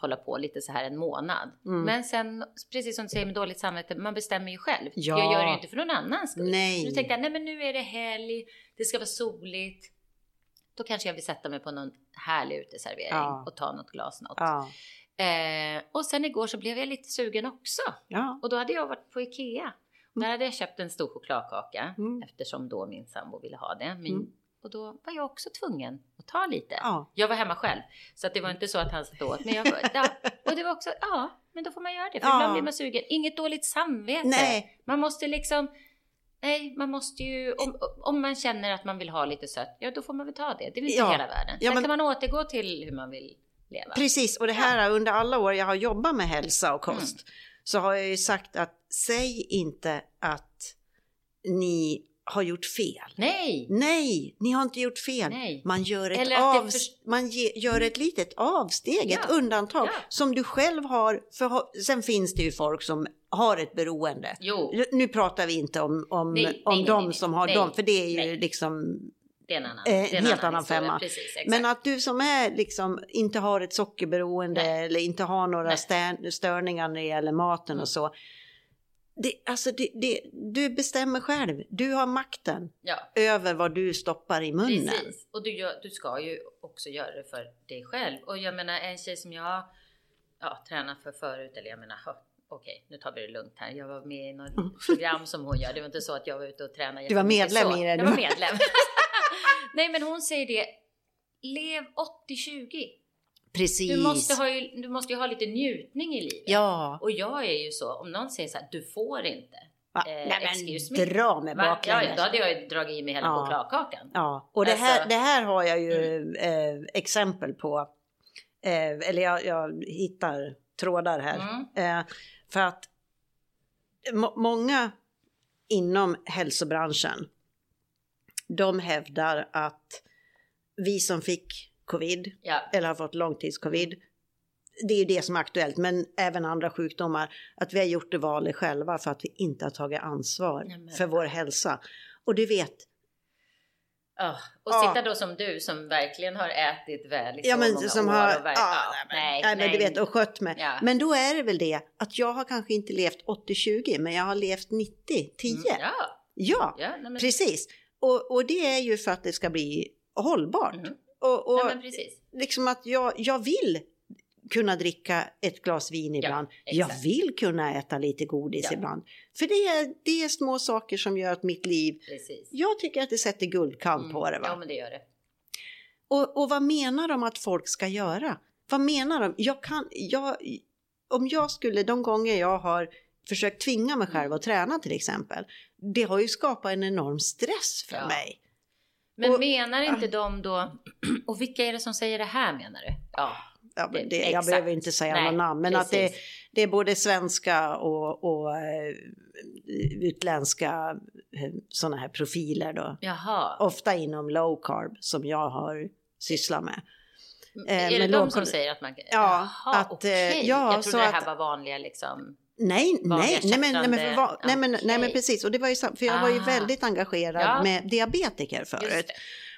S2: hålla på lite så här en månad. Mm. Men sen, precis som du säger med dåligt samvete, man bestämmer ju själv. Ja. Jag gör det ju inte för någon annans skull. Nej. Nu tänkte jag, nej men nu är det helg, det ska vara soligt. Då kanske jag vill sätta mig på någon härlig uteservering ja. och ta något glas något. Ja. Eh, och sen igår så blev jag lite sugen också. Ja. Och då hade jag varit på Ikea. Mm. Där hade jag köpt en stor chokladkaka mm. eftersom då min sambo ville ha det. Min, mm. Och då var jag också tvungen att ta lite. Ja. Jag var hemma själv. Så att det var inte så att han satt åt. Men jag, ja, och det var också, ja, men då får man göra det. För ja. ibland blir man sugen. Inget dåligt samvete. Nej. Man måste liksom, nej, man måste ju, om, om man känner att man vill ha lite sött, ja då får man väl ta det. Det är väl inte ja. hela världen. Sen men... kan man återgå till hur man vill leva.
S1: Precis, och det här under alla år jag har jobbat med hälsa och kost. Mm. Så har jag ju sagt att säg inte att ni har gjort fel.
S2: Nej!
S1: Nej, ni har inte gjort fel. Nej. Man, gör ett, av, för... man ge, gör ett litet avsteg, ja. ett undantag ja. som du själv har. För, sen finns det ju folk som har ett beroende. Jo. Nu pratar vi inte om, om, nej, om nej, de som har dem, för det är ju liksom
S2: det är en annan, eh, en helt annan, femma.
S1: Precis, Men att du som är liksom inte har ett sockerberoende eller inte har några störningar när det gäller maten mm. och så det, alltså det, det, du bestämmer själv. Du har makten ja. över vad du stoppar i munnen. Precis.
S2: Och du, gör, du ska ju också göra det för dig själv. Och jag menar en tjej som jag ja, tränat för förut, eller jag menar okej, okay, nu tar vi det lugnt här. Jag var med i något mm. program som hon gör. Det var inte så att jag var ute och tränade.
S1: Du var medlem så. i det?
S2: Jag var medlem. Nej, men hon säger det. Lev 80-20.
S1: Precis.
S2: Du måste, ha ju, du måste ju ha lite njutning i livet. Ja. Och jag är ju så, om någon säger så här, du får inte.
S1: Va? Eh, Nej, men dra med baklänges.
S2: Ja, då hade jag ju dragit i mig hela ja. chokladkakan.
S1: Ja, och det, alltså, här, det här har jag ju mm. eh, exempel på. Eh, eller jag, jag, hittar trådar här. Mm. Eh, för att många inom hälsobranschen, de hävdar att vi som fick covid ja. eller har fått långtidscovid. Det är ju det som är aktuellt, men även andra sjukdomar. Att vi har gjort det valet själva för att vi inte har tagit ansvar Nej, för vår hälsa. Och du vet,
S2: Oh, och sitta ja. då som du som verkligen har ätit väl i så
S1: ja, men,
S2: många
S1: som
S2: år.
S1: Har, och, ja, nej, nej, nej, du vet, och skött mig. Ja. Men då är det väl det att jag har kanske inte levt 80-20 men jag har levt 90-10. Mm, ja, ja nej, men... precis. Och, och det är ju för att det ska bli hållbart. Mm. Och, och ja, liksom att jag, jag vill kunna dricka ett glas vin ibland. Ja, jag vill kunna äta lite godis ja. ibland. För det är, det är små saker som gör att mitt liv... Precis. Jag tycker att det sätter guldkant mm. på det. Va?
S2: Ja, men det gör det.
S1: Och, och vad menar de att folk ska göra? Vad menar de? Jag kan, jag, om jag skulle, de gånger jag har försökt tvinga mig själv mm. att träna till exempel, det har ju skapat en enorm stress för ja. mig.
S2: Men och, menar inte de då, och vilka är det som säger det här menar du? Ja,
S1: ja det, det, jag behöver inte säga Nej, några namn, men precis. att det, det, är både svenska och, och uh, utländska uh, sådana här profiler då. Jaha. Ofta inom low carb som jag har sysslat med.
S2: är det de som säger att man... Ja, Jaha, att, okay. ja, jag trodde det här att, var vanliga liksom...
S1: Nej, nej, nej, men, nej, men, för, nej, men, nej, men precis. Och det var ju för jag var ju ah. väldigt engagerad ja. med diabetiker förut.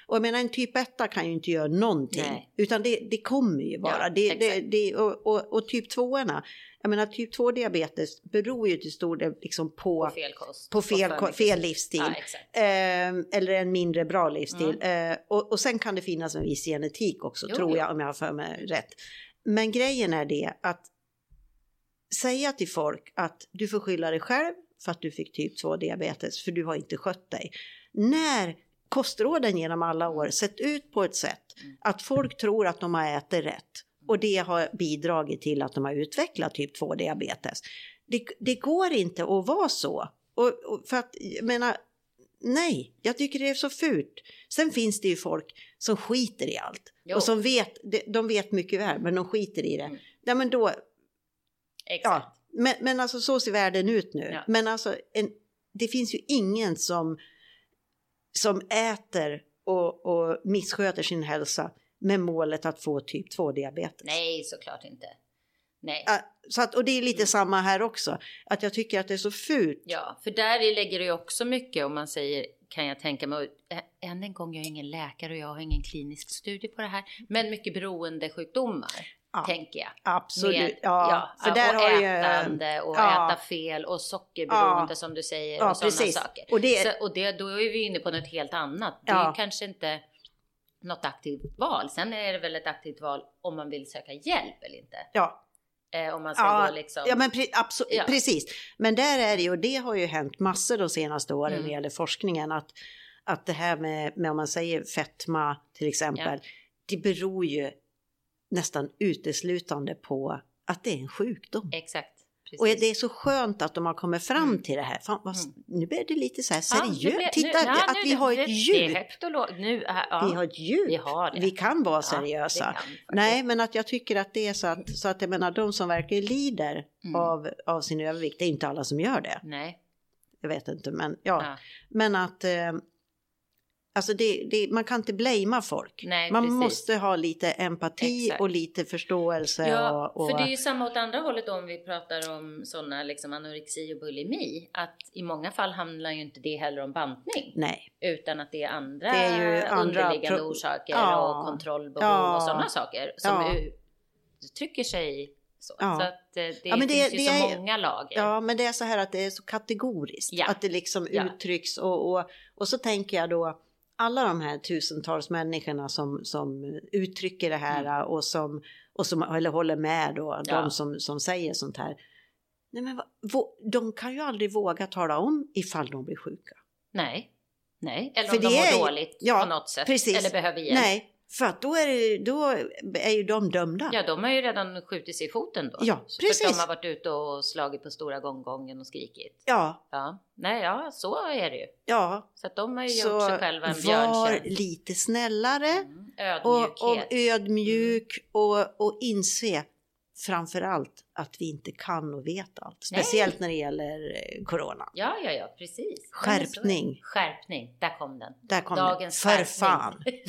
S1: Och jag menar en typ 1 kan ju inte göra någonting. Nej. Utan det, det kommer ju bara. Ja, det, det, det, och, och, och typ 2 jag menar typ 2 diabetes beror ju till stor del liksom på,
S2: på fel kost.
S1: På fel, på fel livsstil. Ja, eh, eller en mindre bra livsstil. Mm. Eh, och, och sen kan det finnas en viss genetik också jo, tror jag om jag har för mig rätt. Men grejen är det att säga till folk att du får skylla dig själv för att du fick typ 2 diabetes för du har inte skött dig. När kostråden genom alla år sett ut på ett sätt att folk tror att de har ätit rätt och det har bidragit till att de har utvecklat typ 2 diabetes. Det, det går inte att vara så. Och, och för att, jag menar, nej, jag tycker det är så fult. Sen finns det ju folk som skiter i allt jo. och som vet, de vet mycket väl, men de skiter i det. Mm. Ja, men då, Exakt. Ja, men, men alltså så ser världen ut nu. Ja. Men alltså en, det finns ju ingen som, som äter och, och missköter sin hälsa med målet att få typ 2 diabetes.
S2: Nej, såklart inte. Nej.
S1: Så att, och det är lite
S2: Mm.
S1: samma här också. Att jag tycker att det är så fult.
S2: Ja, för där lägger det också mycket om man säger kan jag tänka mig. och, ä- Än en gång, jag är ingen läkare och jag har ingen klinisk studie på det här. Men mycket beroendesjukdomar,
S1: Ja,
S2: tänker jag.
S1: Absolut.
S2: Med-
S1: ja, för
S2: och
S1: där har ju...
S2: ätande och
S1: ja.
S2: äta fel och sockerberoende
S1: Ja.
S2: som du säger
S1: Ja,
S2: och sådana
S1: precis.
S2: saker.
S1: Och det-
S2: Så, och det, då är vi inne på något helt annat. Det är
S1: Ja.
S2: ju kanske inte något aktivt val. Sen är det väl ett aktivt val om man vill söka hjälp eller inte.
S1: Ja,
S2: Eh, om man ska
S1: Ja,
S2: gå liksom.
S1: ja men pre, abso-
S2: Ja.
S1: precis. Men där är det ju, och det har ju hänt massor de senaste åren
S2: Mm.
S1: när det gäller forskningen, att, att det här med, med om man säger fetma till exempel, det beror ju nästan uteslutande på att det är en sjukdom.
S2: Exakt. Precis.
S1: Och det är så skönt att de har kommit fram
S2: Mm.
S1: till det här. Fan, vad,
S2: Mm.
S1: Nu blir det lite så här
S2: Ja,
S1: seriöst.
S2: blir-
S1: Titta,
S2: nu- ja,
S1: att
S2: nu-
S1: vi har
S2: det-
S1: ett
S2: lågt. Nu, ja,
S1: Vi har ett djup.
S2: vi har det.
S1: Vi kan vara
S2: Ja,
S1: seriösa.
S2: kan.
S1: Nej, men att jag tycker att det är så att, så att jag menar, de som verkligen lider
S2: Mm.
S1: av, av sin övervikt, det är inte alla som gör det.
S2: Nej.
S1: Jag vet inte, men ja.
S2: Ja.
S1: Men att, eh, alltså det, det, man kan inte blamea folk.
S2: Nej,
S1: man
S2: precis.
S1: måste ha lite empati
S2: Exakt.
S1: och lite förståelse.
S2: Ja,
S1: och, och,
S2: för det är ju samma åt andra hållet om vi pratar om sådana liksom anorexi och bulimi. Att i många fall handlar ju inte det heller om bantning.
S1: Nej,
S2: Utan att det är andra,
S1: Det är andra
S2: underliggande
S1: pro-
S2: orsaker
S1: Ja.
S2: och kontrollbehov
S1: Ja.
S2: och sådana saker. Som
S1: Ja.
S2: trycker sig så.
S1: Ja.
S2: Så att eh, det
S1: Ja, men det-
S2: finns ju
S1: det
S2: så
S1: är-
S2: många lager.
S1: ja men det är så här att det är så kategoriskt.
S2: Ja.
S1: Att det liksom uttrycks och, och, och så tänker jag då alla de här tusentals människorna som, som uttrycker det här och som, och som eller håller med då,
S2: Mm. Ja.
S1: de som, som säger sånt här. Nej, men de kan ju aldrig våga tala om ifall de blir sjuka.
S2: Nej. Nej. Eller
S1: För
S2: om de
S1: det är
S2: mår dåligt
S1: ja,
S2: på något sätt.
S1: precis.
S2: Eller behöver hjälp.
S1: Nej, för att då är, det, då är ju de dömda.
S2: Ja, de har ju redan skjutit sig i foten då.
S1: Ja,
S2: För
S1: precis.
S2: de har varit ute och slagit på stora gånggången och skrikit.
S1: Ja,
S2: Ja, nej, ja, så är det ju.
S1: ja.
S2: Så att de har ju
S1: Så
S2: gjort sig själva en
S1: var
S2: björntjänst.
S1: lite snällare.
S2: Mm,
S1: och,
S2: ödmjukhet.
S1: och ödmjuk och, och inse framför allt att vi inte kan och vet allt.
S2: Nej.
S1: Speciellt när det gäller eh, corona.
S2: Ja, ja, ja, precis.
S1: Skärpning.
S2: Skärpning, där kom den.
S1: Där kom
S2: Dagens
S1: det. För
S2: skärpning.
S1: fan.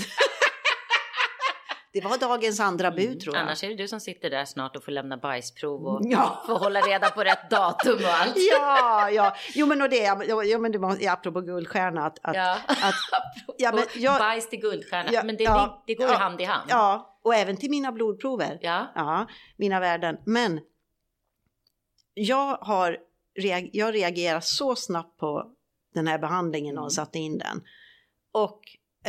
S1: Det var dagens andra bud
S2: Mm,
S1: tror jag.
S2: Annars är det du som sitter där snart och får lämna bajsprov och
S1: Ja.
S2: får hålla reda på rätt datum och allt.
S1: Ja, ja. Jo men och det, ja, men det var, apropå guldstjärna att, att,
S2: Ja.
S1: att ja, men jag,
S2: Bajs till guldstjärna,
S1: Ja,
S2: men det,
S1: ja,
S2: det, det går
S1: ja,
S2: hand i hand.
S1: ja, och även till mina blodprover.
S2: Ja.
S1: Ja, mina värden. Men jag har jag reagerar så snabbt på den här behandlingen och
S2: Mm.
S1: satte in den. Och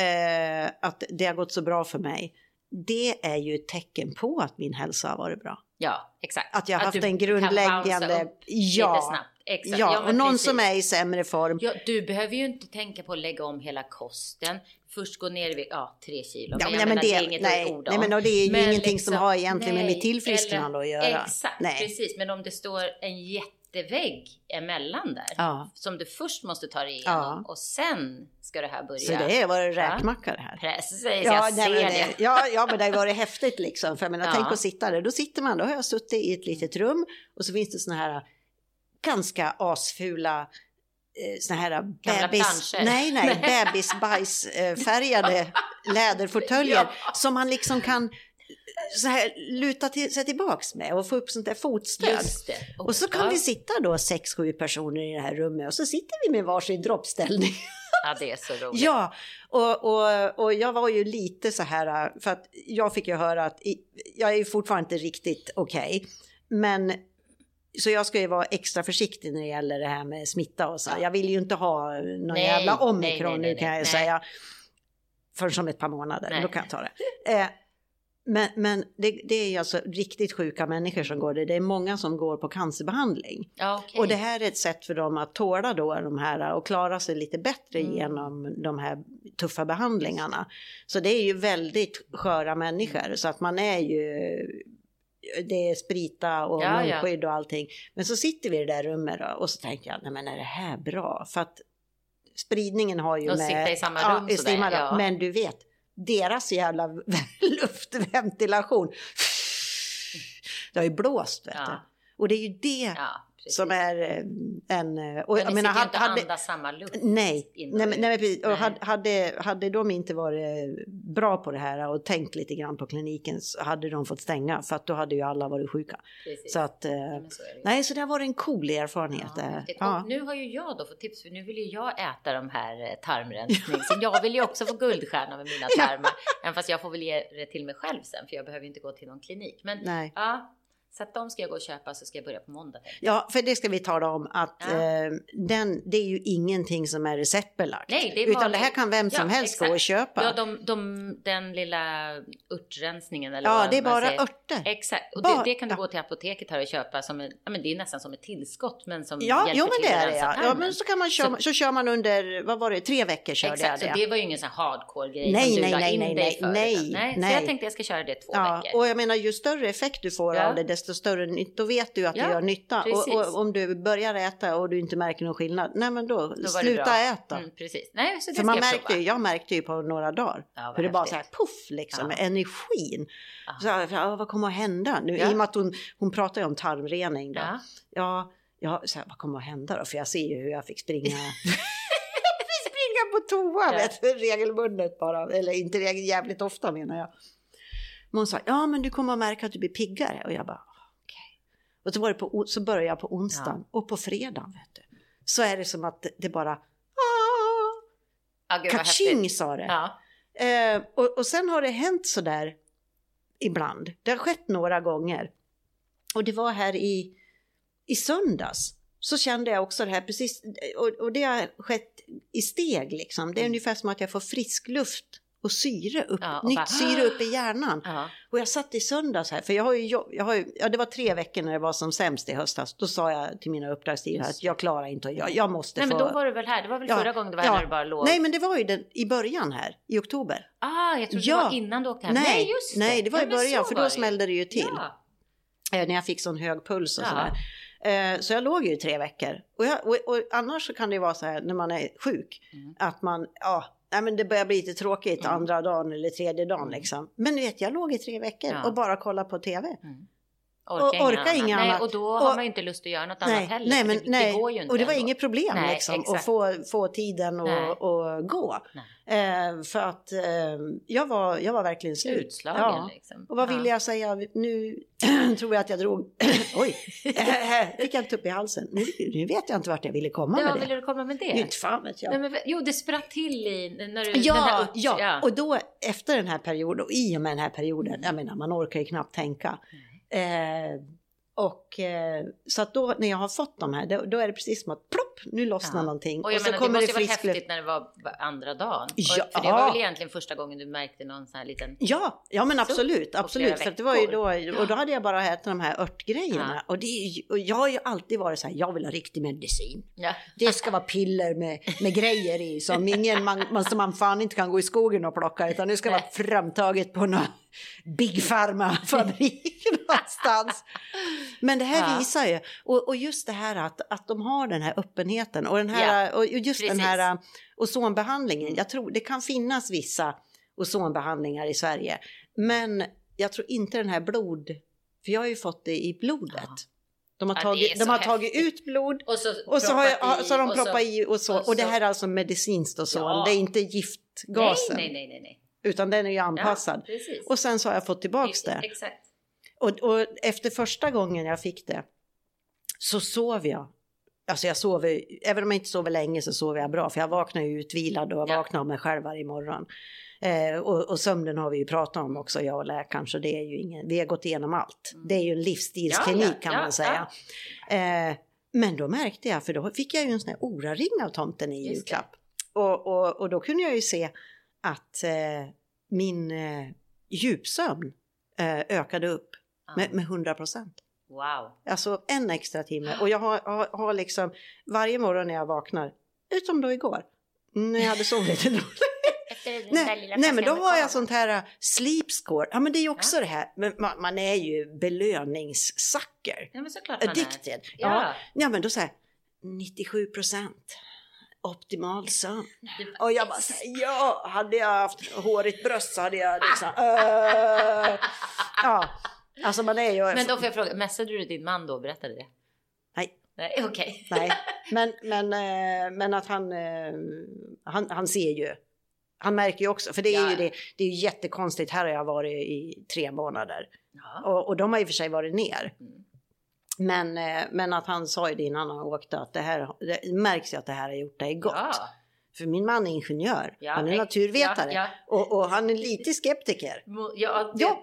S1: eh, att det har gått så bra för mig. Det är ju ett tecken på att min hälsa har varit bra.
S2: ja, exakt.
S1: Att jag har haft en grundläggande... Ja,
S2: snabbt. Exakt.
S1: ja,
S2: men
S1: och någon
S2: precis.
S1: som är i sämre form.
S2: Ja, du behöver ju inte tänka på att lägga om hela kosten. Först gå ner i ja, tre kilo.
S1: Ja,
S2: men
S1: nej, men det,
S2: det är inget
S1: nej, nej, men det är ju
S2: Men
S1: ingenting
S2: liksom,
S1: som har egentligen med
S2: nej,
S1: mitt tillfrisknande att göra.
S2: Exakt,
S1: Nej.
S2: precis. Men om det står en jättevägg emellan där.
S1: Ja,
S2: Som du först måste ta dig igenom. Och sen ska det här börja.
S1: så det har varit räkmacka det här.
S2: Precis,
S1: Ja,
S2: jag
S1: nej,
S2: ser
S1: men
S2: det.
S1: det, ja, ja, men det har varit häftigt liksom. För jag menar,
S2: Ja.
S1: tänk att sitta där. Då sitter man, då har jag suttit i ett litet rum och så finns det såna här ganska asfula eh, såna här bebis, nej, nej, bebisbajsfärgade läderfåtöljer
S2: Ja.
S1: som man liksom kan så här luta till, sig tillbaks med och få upp sånt där fotstöd.
S2: Det.
S1: Och så kan
S2: ja.
S1: vi sitta då sex, sju personer i det här rummet och så sitter vi med varsin droppställning.
S2: Ja, det är så roligt.
S1: Ja, och, och, och jag var ju lite så här, för att jag fick ju höra att jag är fortfarande inte riktigt okej. men så jag ska ju vara extra försiktig när det gäller det här med smitta och så.
S2: Ja.
S1: Jag vill ju inte ha någon
S2: Nej,
S1: jävla
S2: nej,
S1: omikron
S2: nej,
S1: nu
S2: nej,
S1: kan jag ju
S2: nej.
S1: säga. Förrän om ett par månader,
S2: Nej.
S1: då kan jag ta det. Eh, men men det, det är alltså riktigt sjuka människor som går det. Det är många som går på cancerbehandling.
S2: Ja, okej.
S1: Och det här är ett sätt för dem att tåla då de här och klara sig lite bättre
S2: Mm.
S1: genom de här tuffa behandlingarna. Så det är ju väldigt sköra människor så att man är ju det är sprita och
S2: Ja, ja.
S1: munskydd och allting. Men så sitter vi i det där rummet då, och så tänker jag, nej men är det här bra? För att spridningen har ju
S2: Och
S1: med...
S2: sitta i samma rum
S1: i
S2: sådär, ja.
S1: Men du vet, deras jävla luftventilation. Det har ju blåst vet du.
S2: Ja,
S1: Och det är ju det
S2: ja, precis.
S1: som är eh, en... eh, Och,
S2: Men
S1: jag menar,
S2: ju inte och andas samma luft.
S1: nej, nej, nej, men precis. Och
S2: Nej.
S1: hade, hade, de inte varit bra på det här och tänkt lite grann på kliniken så hade de fått stänga för att då hade ju alla varit sjuka.
S2: Precis.
S1: Så att, eh,
S2: men så
S1: nej, så det har varit en cool erfarenhet.
S2: Ja,
S1: eh. Ja.
S2: Nu har ju jag då fått tips för nu vill ju jag äta de här eh, tarmrensning. Så jag vill ju också få guldstjärna med mina tarmar. Även fast jag får väl ge det till mig själv sen för jag behöver inte gå till någon klinik. Men
S1: Nej.
S2: ja, så att de ska jag gå och köpa så ska jag börja på måndag.
S1: Ja, för det ska vi tala om att
S2: Ja.
S1: eh, den, det är ju ingenting som är receptbelagt.
S2: Nej, det är
S1: Utan det här kan vem som
S2: Ja,
S1: helst gå
S2: exakt.
S1: och köpa.
S2: Ja, de, de, den lilla örtrensningen eller
S1: Ja,
S2: vad
S1: det är bara
S2: säger.
S1: örter.
S2: Exakt, och
S1: Bara-
S2: det, det kan du
S1: ja.
S2: gå till apoteket här och köpa som en, ja men det är nästan som ett tillskott men som
S1: Ja,
S2: hjälper
S1: jo, men
S2: till
S1: det är det ja. ja. Men så kan man köra, så, kör man under, vad var det, tre veckor körde
S2: Exakt, så
S1: jag det.
S2: det var ju ingen sån här hardcore grej
S1: Nej,
S2: som du
S1: nej,
S2: la
S1: nej,
S2: in
S1: nej,
S2: dig
S1: nej,
S2: för.
S1: nej,
S2: utan- nej. Så
S1: nej.
S2: jag tänkte jag ska köra det två veckor.
S1: och jag menar ju större effekt du får av det desto större nytta. Då vet du att
S2: Ja,
S1: det gör nytta. Och, och om du börjar äta och du inte märker någon skillnad, nej men då,
S2: Då
S1: sluta äta.
S2: Mm, precis. Nej, så det
S1: För man
S2: jag
S1: märkte ju, jag märkte ju på några dagar.
S2: Ja,
S1: För det bara så här puff liksom,
S2: Ja.
S1: energin.
S2: Ja.
S1: Så, ja, vad kommer att hända nu? I och med att hon, hon pratar ju om tarmrening. Då.
S2: Ja.
S1: Ja, så här, vad kommer att hända då? För jag ser ju hur jag fick springa. på toa vet du, regelbundet bara. Eller inte regel, jävligt ofta menar jag. Men hon sa, ja men du kommer att märka att du blir piggare. Och jag bara. Och så, var det på, så började jag på onsdagen och på fredagen vet du. Så är det som att det, bara, ah,
S2: Ja,
S1: kaching sa det.
S2: Ja.
S1: Eh, och, och sen har det hänt så där ibland. Det har skett några gånger. Och det var här i, i söndags. Så kände jag också det här precis. Och, och det har skett i steg liksom. Det är
S2: Mm.
S1: ungefär som att jag får frisk luft och syre upp,
S2: Ja, och
S1: nytt
S2: bara-
S1: syre upp i hjärnan.
S2: Ja.
S1: Och jag satt i söndags här, för jag har ju, jag har ju, ja det var tre veckor när det var som sämst i höstas. Då sa jag till mina uppdragsgivare att jag klarar inte, jag, jag måste
S2: Nej,
S1: få...
S2: men då var du väl här? Det var väl
S1: Ja,
S2: förra gången du var här när du bara låg?
S1: Nej men det var ju den, i början här, i oktober.
S2: Ah, jag trodde
S1: Ja.
S2: det var innan du åkte hem.
S1: Nej,
S2: Nej, just det.
S1: nej, det var i början för då smällde det ju till. Eh, när jag fick sån hög puls och sådär. Eh, så jag låg ju i tre veckor. Och, jag, och, och annars så kan det ju vara så här när man är sjuk.
S2: Mm.
S1: Att man, ja, nej, men det börjar bli lite tråkigt
S2: Mm.
S1: andra dagen eller tredje dagen
S2: Mm.
S1: liksom. Men du vet, jag låg i tre veckor
S2: Ja.
S1: och bara kollade på TV.
S2: Mm.
S1: Och orka inget
S2: nej,
S1: annat.
S2: Och då
S1: Och-
S2: har man ju inte lust att göra något annat
S1: Nej,
S2: heller.
S1: nej, men,
S2: det,
S1: nej.
S2: det går ju inte
S1: och det var
S2: ändå.
S1: inget problem
S2: Nej,
S1: liksom att få, få tiden
S2: Nej.
S1: att gå. Eh, för att eh, jag, var, jag var verkligen slut.
S2: Utslagen
S1: Ja.
S2: liksom.
S1: Och vad
S2: Ja.
S1: ville jag säga? Nu tror jag att jag drog... Oj! Fick jag en tupp i halsen. Nu, nu vet jag inte vart jag ville komma
S2: Ja,
S1: med det.
S2: ville du komma med det?
S1: Inte fan vet jag.
S2: Nej, men, jo, det spratt till i när du...
S1: Ja,
S2: där upp-
S1: ja, och då efter den här perioden, och i och med den här perioden, jag menar man orkar ju knappt tänka. Eh, och eh, så att då när jag har fått de här, då, då är det precis som att plopp, nu lossnar
S2: Ja.
S1: någonting.
S2: Och jag
S1: så
S2: menar, det
S1: kommer
S2: måste
S1: det
S2: ju varit
S1: frisk
S2: häftigt när det var andra dagen. Och,
S1: Ja.
S2: För det var väl egentligen första gången du märkte någon sån här liten...
S1: Ja, ja men absolut, absolut. För det var ju då, och då hade jag bara ätit de här örtgrejerna.
S2: Ja.
S1: Och, det ju, och jag har ju alltid varit så här, jag vill ha riktig medicin.
S2: Ja.
S1: Det ska vara piller med, med grejer i som ingen man, man, som man fan inte kan gå i skogen och plocka utan det ska vara framtaget på någon Big Pharma-fabrik någonstans. Men det här
S2: Ja.
S1: visar ju, och, och just det här att, att de har den här öppenheten och, den här, och just den
S2: precis.
S1: här uh, ozonbehandlingen. Jag tror det kan finnas vissa ozonbehandlingar i Sverige, men jag tror inte den här blod, för jag har ju fått det i blodet.
S2: Ja.
S1: De har,
S2: Ja,
S1: tagit, de
S2: så
S1: har tagit ut blod
S2: Och så,
S1: och så har, jag, så har de
S2: och
S1: proppat i och så.
S2: och
S1: Och det
S2: så-
S1: här är alltså medicinskt och så.
S2: Ja.
S1: Det är inte giftgasen.
S2: nej, nej, nej. nej.
S1: Utan den är ju anpassad.
S2: Ja.
S1: Och sen så har jag fått tillbaks det.
S2: Exakt.
S1: Och, och efter första gången jag fick det så sov jag. Alltså jag sover, även om jag inte sover länge så sover jag bra. För jag vaknar ju utvilad och jag
S2: Ja.
S1: vaknar av mig själv varje morgon. Eh, och, och sömnen har vi ju pratat om också, jag och läkaren. Så det är ju ingen, vi har gått igenom allt.
S2: Mm.
S1: Det är ju en livsstilsklinik
S2: Ja, ja,
S1: kan
S2: ja,
S1: man säga. Eh, men då märkte jag, för då fick jag ju en sån här Ora-ring av tomten i julklapp. Och, och, och då kunde jag ju se att eh, min eh, djupsömn eh, ökade upp. Med, med 100 procent.
S2: Wow.
S1: Alltså en extra timme. Och jag har, har, har liksom varje morgon när jag vaknar, utom då igår, när jag hade sovit lite dåligt. Nej, nej men då har jag sånt här uh, sleep score. Ja men det är ju också
S2: Ja.
S1: det här, men man, man är ju belöningssucker.
S2: Ja, men såklart man är.
S1: Addicted. Ja.
S2: Ja.
S1: ja men då säger 97 procent optimal sömn. Och jag bara säger ja, hade jag haft hårigt bröst så hade jag liksom äh, Ja, alltså man är ju
S2: Men då får jag fråga, messade du din man då och berättade det?
S1: Nej.
S2: Nej, okej.
S1: Nej, men, men, eh, men att han, eh, han, han ser ju. Han märker ju också, för det är
S2: Ja.
S1: ju det, det är ju jättekonstigt. Här har jag varit i tre månader
S2: Ja.
S1: och, och de har i och för sig varit ner.
S2: Mm.
S1: Men, eh, men att han sa ju det innan han åkte att det här det märks ju att det här har gjort dig gott.
S2: Ja.
S1: För min man är ingenjör, han är naturvetare och, och han är lite skeptiker.
S2: ja. Det,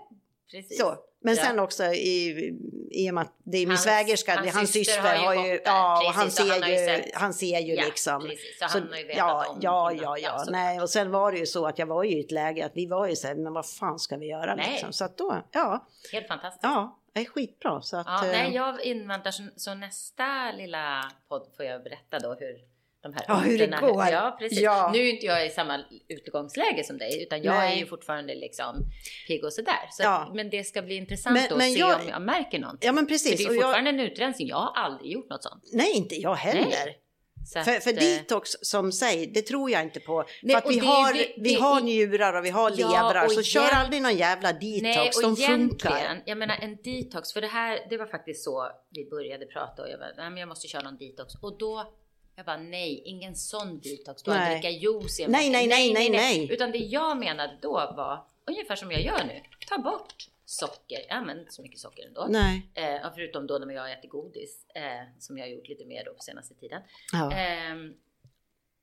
S2: precis.
S1: Så. Men
S2: Ja.
S1: sen också i, i och med att det är min
S2: Hans-
S1: svägerska,
S2: hans
S1: hans
S2: syster
S1: syster
S2: har ju
S1: ja han
S2: Precis, och
S1: ser
S2: han ju sett-
S1: han ser ju
S2: Ja,
S1: liksom.
S2: Precis, så
S1: Så,
S2: han har ju vetat
S1: ja,
S2: om
S1: ja, ja, ja,
S2: så-
S1: nej och sen var det ju så att jag var ju i ett läge att vi var ju så här, men vad fan ska vi göra
S2: Nej.
S1: liksom? Så att då, ja,
S2: Helt fantastiskt.
S1: ja, det är skitbra så att.
S2: Ja,
S1: eh,
S2: nej, jag inväntar så, så nästa lilla podd får jag berätta då hur de här
S1: Ja, hur det går.
S2: Ja, precis.
S1: Ja.
S2: Nu är inte jag i samma utgångsläge som dig, utan jag
S1: Nej.
S2: är ju fortfarande liksom pigg och sådär. Så
S1: Ja.
S2: att, men det ska bli intressant
S1: Men-
S2: att
S1: men
S2: se
S1: jag-
S2: om jag märker någonting.
S1: Ja men
S2: För det
S1: precis.
S2: är ju
S1: jag,
S2: fortfarande en utrensning. Jag har aldrig gjort något sånt.
S1: nej inte jag heller.
S2: Nej. Så
S1: För,
S2: att,
S1: för
S2: eh,
S1: detox som säger, det tror jag inte på.
S2: Nej,
S1: för att vi
S2: det-
S1: har,
S2: det-
S1: vi
S2: det-
S1: har njurar och vi har
S2: Ja,
S1: levrar så kör
S2: igen-
S1: aldrig någon jävla detox,
S2: Nej, och
S1: de funkar.
S2: jag menar en detox, för det här, det var faktiskt så vi började prata och jag bara, nej men jag måste köra någon detox. Och då, jag bara nej, ingen sån detox, bara
S1: Nej.
S2: dricka juice
S1: Nej, nej, nej, nej, nej.
S2: Utan det jag menade då var, ungefär som jag gör nu, ta bort socker, jag använder inte så mycket socker ändå.
S1: Nej.
S2: Eh, ja, förutom då när jag äter godis, eh, som jag har gjort lite mer då på senaste tiden.
S1: Ja.
S2: Ehm,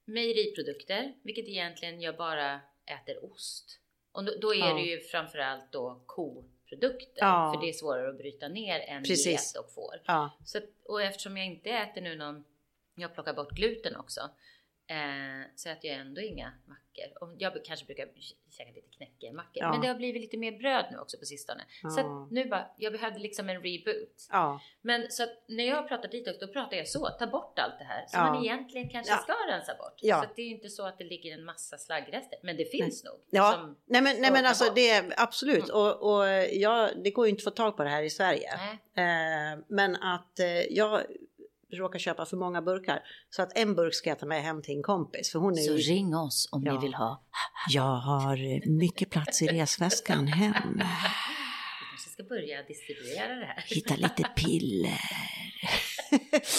S2: mejeriprodukter, vilket egentligen jag bara äter ost. Och då, då är
S1: Ja.
S2: det ju framförallt då koprodukter,
S1: Ja.
S2: för det är svårare att bryta ner än
S1: Precis.
S2: get och får.
S1: ja.
S2: Så, och eftersom jag inte äter nu någon, jag plockar bort gluten också, eh, så äter jag ändå inga mackor. Och jag kanske brukar käka lite knäckemackor,
S1: Ja.
S2: men det har blivit lite mer bröd nu också på sistone. Så
S1: Ja.
S2: att nu bara, jag behövde liksom en reboot.
S1: ja.
S2: Men så att när jag pratar detox då pratar jag så, ta bort allt det här som man egentligen kanske ska rensa bort. Så att det är inte så att det ligger en massa slaggrester, men det finns nog.
S1: Ja, nej men, nej men alltså
S2: bort.
S1: det är absolut
S2: Mm.
S1: och, och ja, det går ju inte att få tag på det här i Sverige.
S2: nej,
S1: Eh, men att eh, jag råkar köpa för många burkar så att en burk ska jag ta med hem till en kompis för hon är
S2: så
S1: ju...
S2: ring oss om
S1: Ja.
S2: ni vill ha.
S1: Jag har mycket plats i resväskan hem.
S2: Vi kanske ska börja distribuera det här.
S1: Hitta lite piller.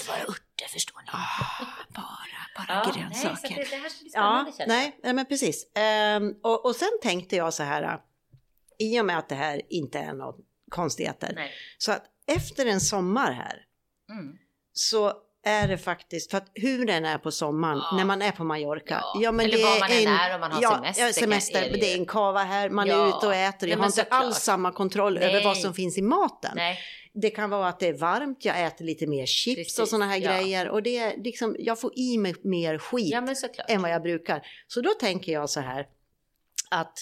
S2: Bara örter förstår ni.
S1: Ah, bara, bara
S2: Ja, nej,
S1: grönsaker.
S2: att det, det här ska bli
S1: Ja,
S2: spännande jag.
S1: nej, nej, men precis. Ehm, och, och sen tänkte jag så här, äh, i och med att det här inte är något konstigheter,
S2: Nej.
S1: så att efter en sommar här
S2: Mm.
S1: Så är det faktiskt, för att hur den är på sommaren,
S2: Ja.
S1: när man är på Mallorca,
S2: Ja, eller var man än är om man har
S1: ja,
S2: semester
S1: Ja, semester,
S2: är det
S1: det är en kava här, man
S2: Ja.
S1: är ute och äter,
S2: Ja,
S1: jag
S2: men
S1: har inte alls samma kontroll över
S2: Nej.
S1: vad som finns i maten.
S2: Nej,
S1: Det kan vara att det är varmt, jag äter lite mer chips och
S2: Precis,
S1: sådana här
S2: ja.
S1: grejer och det är liksom, jag får i mig mer skit
S2: ja men
S1: än vad jag brukar. Så då tänker jag så här att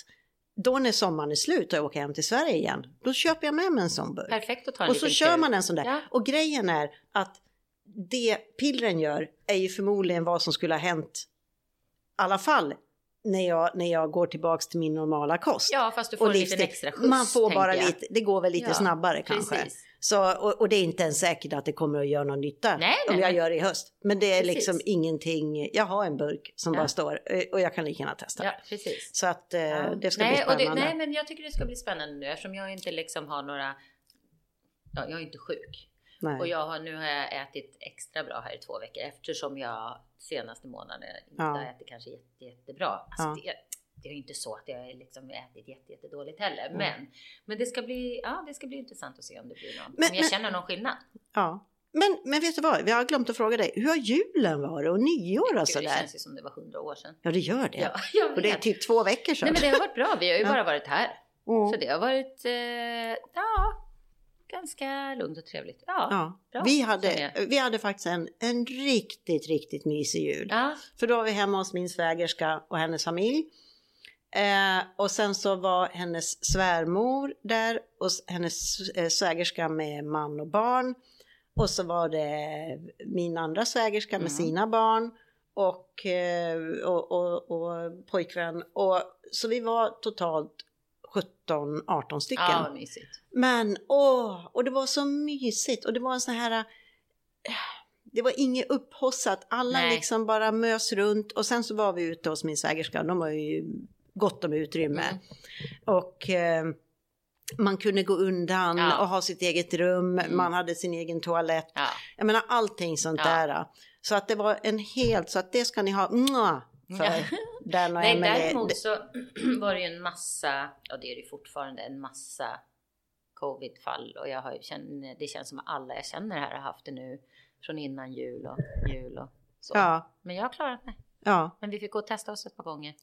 S1: då när sommaren är slut och jag åker hem till Sverige igen, då köper jag med mig en sån burk.
S2: Perfekt att ta en
S1: Och så kör man en sån där.
S2: Ja.
S1: Och grejen är att det pillren gör är ju förmodligen vad som skulle ha hänt i alla fall när jag, när jag går tillbaks till min normala kost.
S2: Ja, fast du får
S1: och livsstil.
S2: extra skjuts.
S1: Man får bara
S2: jag.
S1: lite, det går väl lite
S2: Ja,
S1: snabbare kanske.
S2: Precis.
S1: Så, och, och det är inte ens säkert att det kommer att göra någon nytta
S2: Nej,
S1: om
S2: nej,
S1: jag
S2: nej.
S1: gör det i höst. Men det är
S2: Precis.
S1: liksom ingenting, jag har en burk som
S2: Ja.
S1: bara står eh, och jag kan lika gärna testa.
S2: Ja, precis.
S1: Så att eh,
S2: Ja.
S1: det ska
S2: nej,
S1: bli spännande.
S2: det, nej, men jag tycker det ska bli spännande nu eftersom jag inte liksom har några... Ja, jag är inte sjuk.
S1: Nej.
S2: Och jag har, nu har jag ätit extra bra här i två veckor eftersom jag senaste månaden inte
S1: Ja.
S2: har ätit kanske jätte, jättebra. Alltså
S1: Ja.
S2: det, det är ju inte så att jag liksom ätit jätte, jättedåligt heller. Men, men det, ska bli, ja, det ska bli intressant att se om det blir någon.
S1: Men-
S2: om jag
S1: men-
S2: känner någon skillnad.
S1: Ja. Men, men vet du vad, vi har glömt att fråga dig, hur har julen varit och nyår och
S2: Gud, det
S1: sådär?
S2: känns ju som det var hundra år sedan.
S1: Ja det gör det.
S2: Ja,
S1: Och det är typ två veckor sedan.
S2: Nej men det har varit bra, vi har ju bara varit här.
S1: Mm.
S2: Så det har varit, eh, ja, ganska lugnt och trevligt. Ja.
S1: Ja.
S2: Bra,
S1: Vi, hade, vi hade faktiskt en, en riktigt, riktigt mysig jul.
S2: Ja,
S1: För då var vi hemma hos min svägerska och hennes familj. Eh, och sen så var hennes svärmor där och hennes eh, svägerska med man och barn. Och så var det min andra svägerska med
S2: Mm.
S1: sina barn och, eh, och, och, och pojkvän. Och, så vi var totalt 17-18 stycken.
S2: ja mysigt.
S1: Men åh, och det var så mysigt och det var en sån här... äh, Det var inget upphossat, alla
S2: Nej.
S1: liksom bara mös runt och sen så var vi ute hos min svägerska, de har ju gott om utrymme.
S2: Mm.
S1: Och, eh, man kunde gå undan
S2: Ja.
S1: och ha sitt eget rum,
S2: Mm.
S1: man hade sin egen toalett.
S2: Ja.
S1: Jag menar allting sånt
S2: Ja.
S1: där. Så att det var en helt, så att det ska ni ha mwah, för den och
S2: Nej,
S1: Emelie.
S2: däremot så var det ju en massa, ja det är det fortfarande, en massa covidfall och jag har känner, det känns som att alla jag känner här har haft det nu från innan jul och jul och så.
S1: Ja,
S2: Men jag har klarat mig.
S1: ja,
S2: Men vi fick gå och testa oss ett par gånger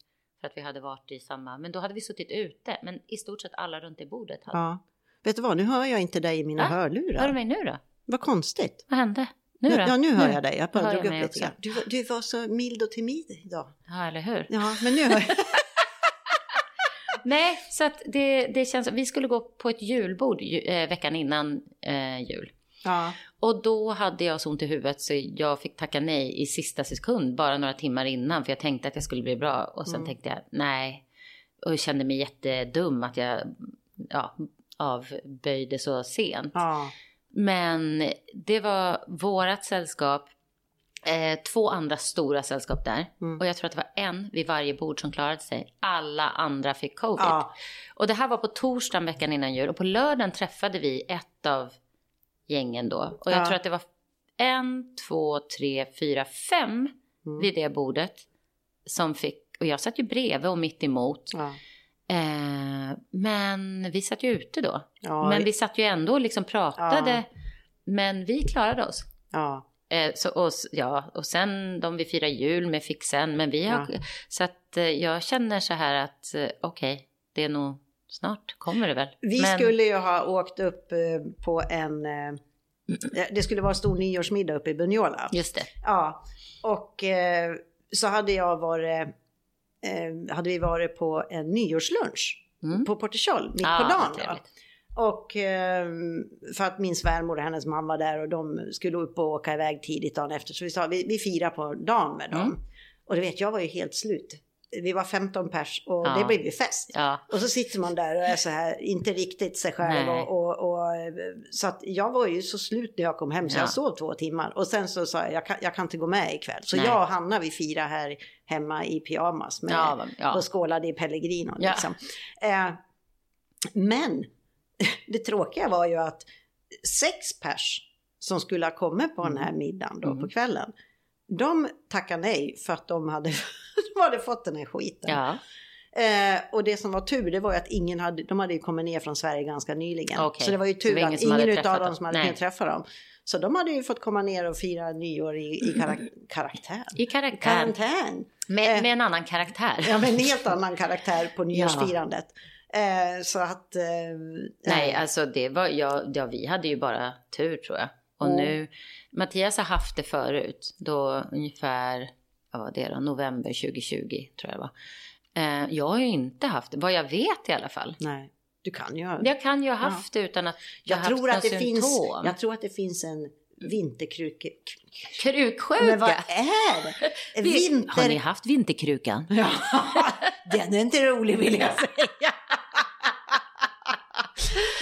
S2: för att vi hade varit i samma, men då hade vi suttit ute, men i stort sett alla runt i bordet hade.
S1: ja. Vet du vad, nu hör jag inte dig i mina
S2: Va?
S1: hörlurar.
S2: Hör du mig nu då?
S1: Vad konstigt.
S2: Vad hände? Nu då?
S1: Ja, nu hör jag dig. Jag
S2: Nu
S1: bara drog
S2: jag
S1: upp lite grann. Du, var- du var så mild och timid idag.
S2: Ja, eller hur?
S1: Ja, men nu hör jag.
S2: Nej, så att det, det känns, vi skulle gå på ett julbord ju, eh, veckan innan eh, jul.
S1: Ja,
S2: Och då hade jag så ont i huvudet så jag fick tacka nej i sista sekund, bara några timmar innan, för jag tänkte att jag skulle bli bra. Och sen
S1: Mm.
S2: tänkte jag nej. Och kände mig jättedum att jag ja, avböjde så sent.
S1: ja,
S2: Men det var vårat sällskap, eh, två andra stora sällskap där.
S1: Mm.
S2: Och jag tror att det var en vid varje bord som klarade sig. Alla andra fick covid.
S1: ja,
S2: Och det här var på torsdagen veckan innan jul och på lördagen träffade vi ett av gängen då. Och jag
S1: Ja.
S2: tror att det var en, två, tre, fyra, fem
S1: Mm.
S2: vid det bordet som fick, och jag satt ju bredvid och mitt emot.
S1: ja.
S2: Eh, men vi satt ju ute då.
S1: ja,
S2: Men vi satt ju ändå och liksom pratade.
S1: Ja.
S2: Men vi klarade oss.
S1: ja.
S2: Eh, så, och, ja, och sen de vi firar jul med fick sen. Men vi har, så att eh, jag känner så här att eh, okej, det är nog snart kommer det väl.
S1: Vi
S2: men,
S1: skulle ju ha åkt upp eh, på en... Det skulle vara stor nyårsmiddag uppe i Bunyola.
S2: Just det.
S1: Ja, och eh, så hade jag varit... Eh, hade vi varit på en nyårslunch
S2: Mm.
S1: på Portichol mitt
S2: Ja,
S1: på dagen. Och eh, för att min svärmor och hennes mamma var där och de skulle upp och åka iväg tidigt dagen efter. Så vi sa vi, vi firar på dagen med dem.
S2: Mm.
S1: Och du vet, jag var ju helt slut. Vi var 15 pers och
S2: Ja.
S1: det blev ju fest.
S2: Ja,
S1: Och så sitter man där och är så här, inte riktigt sig själv. Och, och, och, så att jag var ju så slut när jag kom hem så
S2: Ja.
S1: jag sov två timmar. Och sen så sa jag, jag kan, jag kan inte gå med ikväll. Så
S2: Nej.
S1: jag och Hanna vi firade här hemma i pyjamas med,
S2: ja, ja.
S1: och skålade i Pellegrino. Liksom. Eh, men det tråkiga var ju att sex pers som skulle ha kommit på den här middagen då
S2: Mm.
S1: på kvällen. De tackade nej för att de hade, de hade fått den här skiten.
S2: ja.
S1: Eh, och det som var tur det var ju att ingen hade, de hade ju kommit ner från Sverige ganska nyligen.
S2: Okej.
S1: Så det var ju tur
S2: var ingen
S1: att ingen utav dem som hade
S2: Nej.
S1: kunnat träffa dem. Så de hade ju fått komma ner och fira nyår i, i karak- karaktär.
S2: I karaktär.
S1: Karantän.
S2: Med,
S1: Eh.
S2: med en annan karaktär.
S1: Ja, med en helt annan karaktär på nyårsfirandet. Eh, så att... Eh,
S2: Nej,
S1: eh,
S2: alltså det var, ja, ja, vi hade ju bara tur tror jag. Och
S1: Mm.
S2: nu, Mattias har haft det förut, då ungefär, vad var det då, november 2020 tror jag det var. Eh, jag har ju inte haft vad jag vet i alla fall.
S1: nej, du kan ju ha...
S2: Jag kan ju ha haft det utan att jag,
S1: jag, tror
S2: haft
S1: att det finns, jag tror att det finns en vinterkruka...
S2: Kruksjuka!
S1: Men vad är det?
S2: Vi-
S1: Vinter...
S2: Har ni haft vinterkrukan?
S1: Ja, den är inte rolig vill jag säga.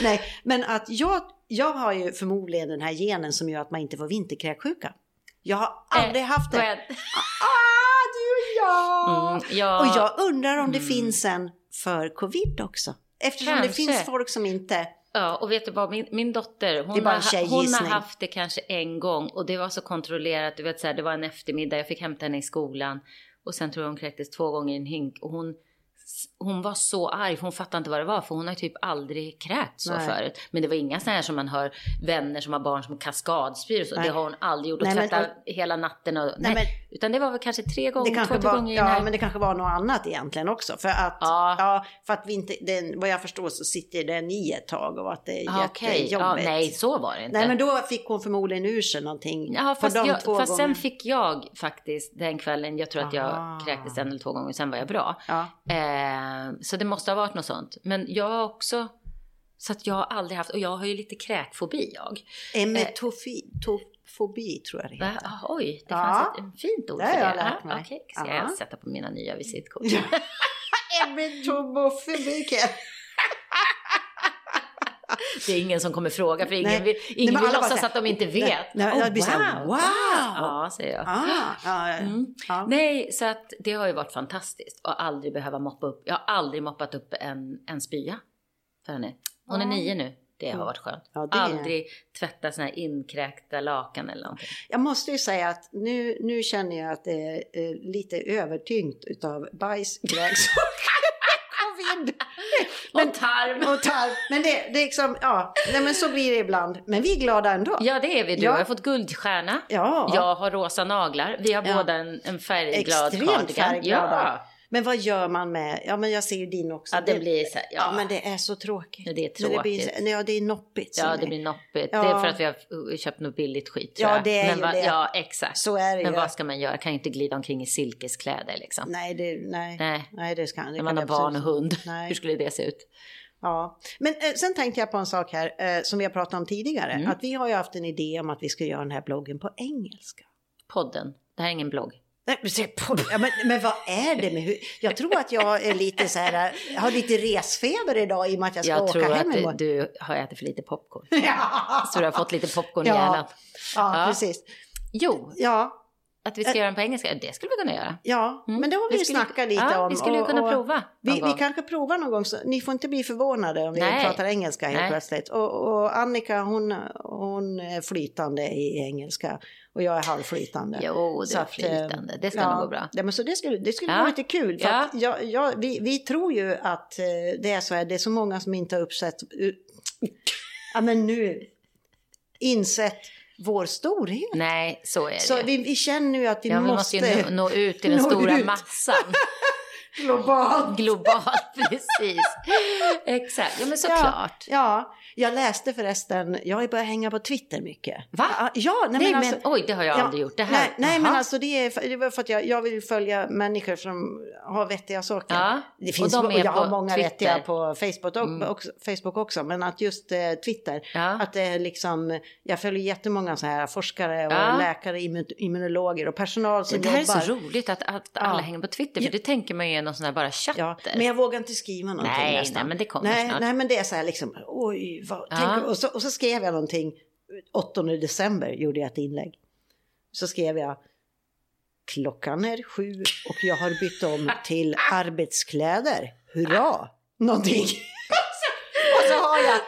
S1: Nej, men att jag, jag har ju förmodligen den här genen som gör att man inte får vinterkräksjuka. Jag har aldrig haft
S2: Får
S1: det.
S2: jag-
S1: Ah, du och jag!
S2: Mm, ja,
S1: Och jag undrar om det
S2: Mm.
S1: finns en för covid också. Eftersom det
S2: Kanske.
S1: finns folk som inte...
S2: Ja, och vet du vad, min, min dotter,
S1: Det
S2: hon har, hon har haft det kanske en gång och det var så kontrollerat, du vet så här, det var en eftermiddag, jag fick hämta henne i skolan och sen tror jag hon kräktes två gånger i en hink och hon hon var så arg hon fattade inte vad det var för hon har typ aldrig kräkt så
S1: Nej.
S2: förut. Men det var inga sådana här som man hör vänner som har barn som kaskadspyr och så.
S1: Nej.
S2: Det har hon aldrig gjort och tvättat hela natten och nej.
S1: Men-
S2: Utan det var väl kanske tre gånger, två,
S1: kanske
S2: tre
S1: var,
S2: gånger
S1: ja,
S2: här.
S1: men det kanske var något annat egentligen också. För att,
S2: Ja.
S1: ja, för att vi inte, den, vad jag förstår så sitter den i ett tag och att det är
S2: Ah, Okej, ja,
S1: jättejobbigt.
S2: nej så var det inte.
S1: Nej men då fick hon förmodligen ur sig någonting.
S2: Ja, fast, jag,
S1: två
S2: fast sen fick jag faktiskt den kvällen, jag tror att jag
S1: Aha.
S2: kräktes en eller två gånger, sen var jag bra.
S1: Ja.
S2: Eh, så det måste ha varit något sånt. Men jag har också, så att jag har aldrig haft, och jag har ju lite kräkfobi jag.
S1: Emetofi, tofobi tror jag det heter.
S2: Ah, oj, det
S1: Ja.
S2: fanns ett, ett fint ord
S1: Det
S2: för
S1: har
S2: det.
S1: jag lärt
S2: Ah,
S1: mig.
S2: Okej, ska
S1: Ja.
S2: jag sätta på mina nya visitkort.
S1: Emetofobi.
S2: Det är ingen som kommer fråga för ingen
S1: Nej. Nej,
S2: ingen
S1: men
S2: vill låtsas att de inte vet.
S1: Nej, nej,
S2: Oh,
S1: jag blir här, wow!
S2: Ja, säger jag.
S1: Ah, ja, ja.
S2: Mm.
S1: ja.
S2: Nej, så att det har ju varit fantastiskt att aldrig behöva moppa upp. Jag har aldrig moppat upp en, en spya för henne. Hon är nio nu. Det har
S1: Mm.
S2: varit skönt.
S1: Ja,
S2: Aldrig tvätta såna här inkräkta lakan eller någonting.
S1: Jag måste ju säga att nu, nu känner jag att det är eh, lite övertyngt utav bajs,
S2: och tarm.
S1: och tarm. Men det, det är liksom, ja, nej men så blir det ibland. Men vi är glada ändå.
S2: Ja, det är vi. Du
S1: Ja.
S2: har fått guldstjärna.
S1: Ja.
S2: Jag har rosa naglar. Vi har
S1: Ja.
S2: båda en, en färgglad
S1: Extremt
S2: cardigan.
S1: färgglada.
S2: Ja.
S1: Men vad gör man med, ja men jag ser ju din också.
S2: ja, det blir så
S1: ja.
S2: ja.
S1: men det är så tråkigt.
S2: Ja, det är
S1: Men Det blir,
S2: tråkigt.
S1: så- ja det är noppigt.
S2: Ja, det blir noppigt.
S1: Ja.
S2: Det är för att vi har köpt något billigt skit tror
S1: Ja, det är
S2: Men
S1: ju
S2: va-
S1: det.
S2: Ja, exakt.
S1: Så är det
S2: Men
S1: ju.
S2: vad ska man göra? Kan ju inte glida omkring i silkeskläder liksom.
S1: Nej, det, nej,
S2: Nej.
S1: nej, det ska det
S2: När man har
S1: det
S2: barn och hund.
S1: Nej.
S2: Hur skulle det se ut?
S1: Ja, men eh, sen tänkte jag på en sak här eh, som vi har pratat om tidigare.
S2: Mm.
S1: Att vi har ju haft en idé om att vi ska göra den här bloggen på engelska.
S2: Podden. Det här är ingen blogg.
S1: Nej, men, se ja, men, men vad är det med hur, Jag tror att jag är lite så här, jag har lite resfeber idag i och med att jag ska
S2: Jag
S1: åka
S2: tror
S1: hem
S2: att
S1: imorgon.
S2: du, du har ätit för lite popcorn.
S1: Ja,
S2: Så du har fått lite popcorn i
S1: Ja.
S2: hjärnan.
S1: ja,
S2: Ja.
S1: precis.
S2: Jo,
S1: Ja,
S2: att vi ska göra den på engelska, det skulle vi kunna göra.
S1: ja.
S2: Mm.
S1: men det har vi, ju
S2: skulle-
S1: snackat lite
S2: ja,
S1: om.
S2: Vi skulle ju
S1: och-
S2: kunna
S1: och
S2: prova
S1: Vi, vi kanske provar någon gång, så ni får inte bli förvånade om vi
S2: Nej.
S1: pratar engelska helt
S2: Nej.
S1: plötsligt. Och, och Annika hon, hon är flytande i engelska och jag är halvflytande.
S2: Jo,
S1: Så
S2: är
S1: att, eh,
S2: flytande. Det ska
S1: ja,
S2: nog gå bra.
S1: Ja, men så det skulle, det skulle
S2: Ja.
S1: vara lite kul. För
S2: Ja.
S1: jag, jag, vi, vi tror ju att eh, det är så här, det är så många som inte har uppsett, ja men nu, insett vår storhet.
S2: Nej, så är det.
S1: Så vi, vi känner ju att vi
S2: ja, vi
S1: måste,
S2: måste ju nå, nå ut till den stora
S1: ut.
S2: massan.
S1: globalt.
S2: Globalt, precis. Exakt, ja men såklart.
S1: Ja, jag läste förresten, jag har börjat hänga på Twitter mycket.
S2: Va?
S1: Ja, nej,
S2: Nej,
S1: men
S2: men,
S1: alltså,
S2: oj, det har jag
S1: Ja,
S2: aldrig gjort. Det här,
S1: nej, nej men alltså det är, för- det var för att jag, jag vill följa människor som har vettiga saker.
S2: Ja,
S1: Det
S2: och
S1: finns,
S2: de
S1: och,
S2: är
S1: jag har många
S2: Twitter.
S1: vettiga på Facebook, och,
S2: Mm.
S1: också, Facebook också, men att just eh, Twitter,
S2: Ja.
S1: att det är liksom, jag följer jättemånga så här forskare och
S2: Ja.
S1: läkare, immun- immunologer och personal som
S2: Det här är
S1: jobbar.
S2: så roligt att, att alla hänger på Twitter, för det tänker man ju är någon sån här bara chatter.
S1: Men jag vågar inte skriva någonting
S2: Nej,
S1: nästan.
S2: nej, men det kommer
S1: nej,
S2: snart.
S1: Nej, men det är så här liksom, oj, vad,
S2: Ja.
S1: tänk, och, så, och så skrev jag någonting, 8 december gjorde jag ett inlägg. Så skrev jag, klockan är sju och jag har bytt om till arbetskläder, hurra, någonting. och så har jag,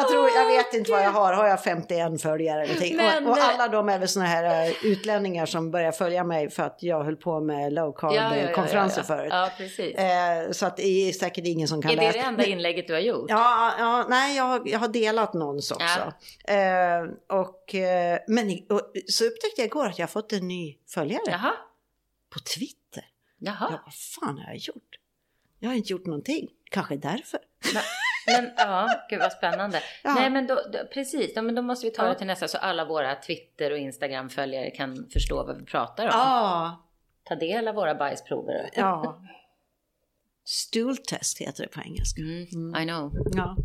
S1: jag tror, jag vet inte vad jag har, har jag 51 följare eller någonting.
S2: Men
S1: och, och
S2: det-
S1: alla de är väl såna här eh, utlänningar som börjar följa mig för att jag höll på med low carb
S2: Ja, ja, ja,
S1: konferenser förut. Eh, så att det är säkert ingen som kan
S2: är det
S1: läsa.
S2: det enda inlägget du har gjort?
S1: Ja, ja, nej, jag, har- jag har delat någons också. Eh, och, eh, men och, så upptäckte jag igår att jag har fått en ny följare
S2: Jaha.
S1: på Twitter.
S2: Jaha.
S1: Ja, vad fan har jag gjort? Jag har inte gjort någonting. Kanske därför.
S2: Men ja, gud vad spännande.
S1: Ja.
S2: Nej men då, då, precis, ja, men då måste vi ta
S1: Ja.
S2: det till nästa så alla våra Twitter och Instagram-följare kan förstå vad vi pratar om.
S1: Ja,
S2: Ta del av våra bajsprover.
S1: ja. Stool test heter det på engelska.
S2: Mm, I know.
S1: Ja.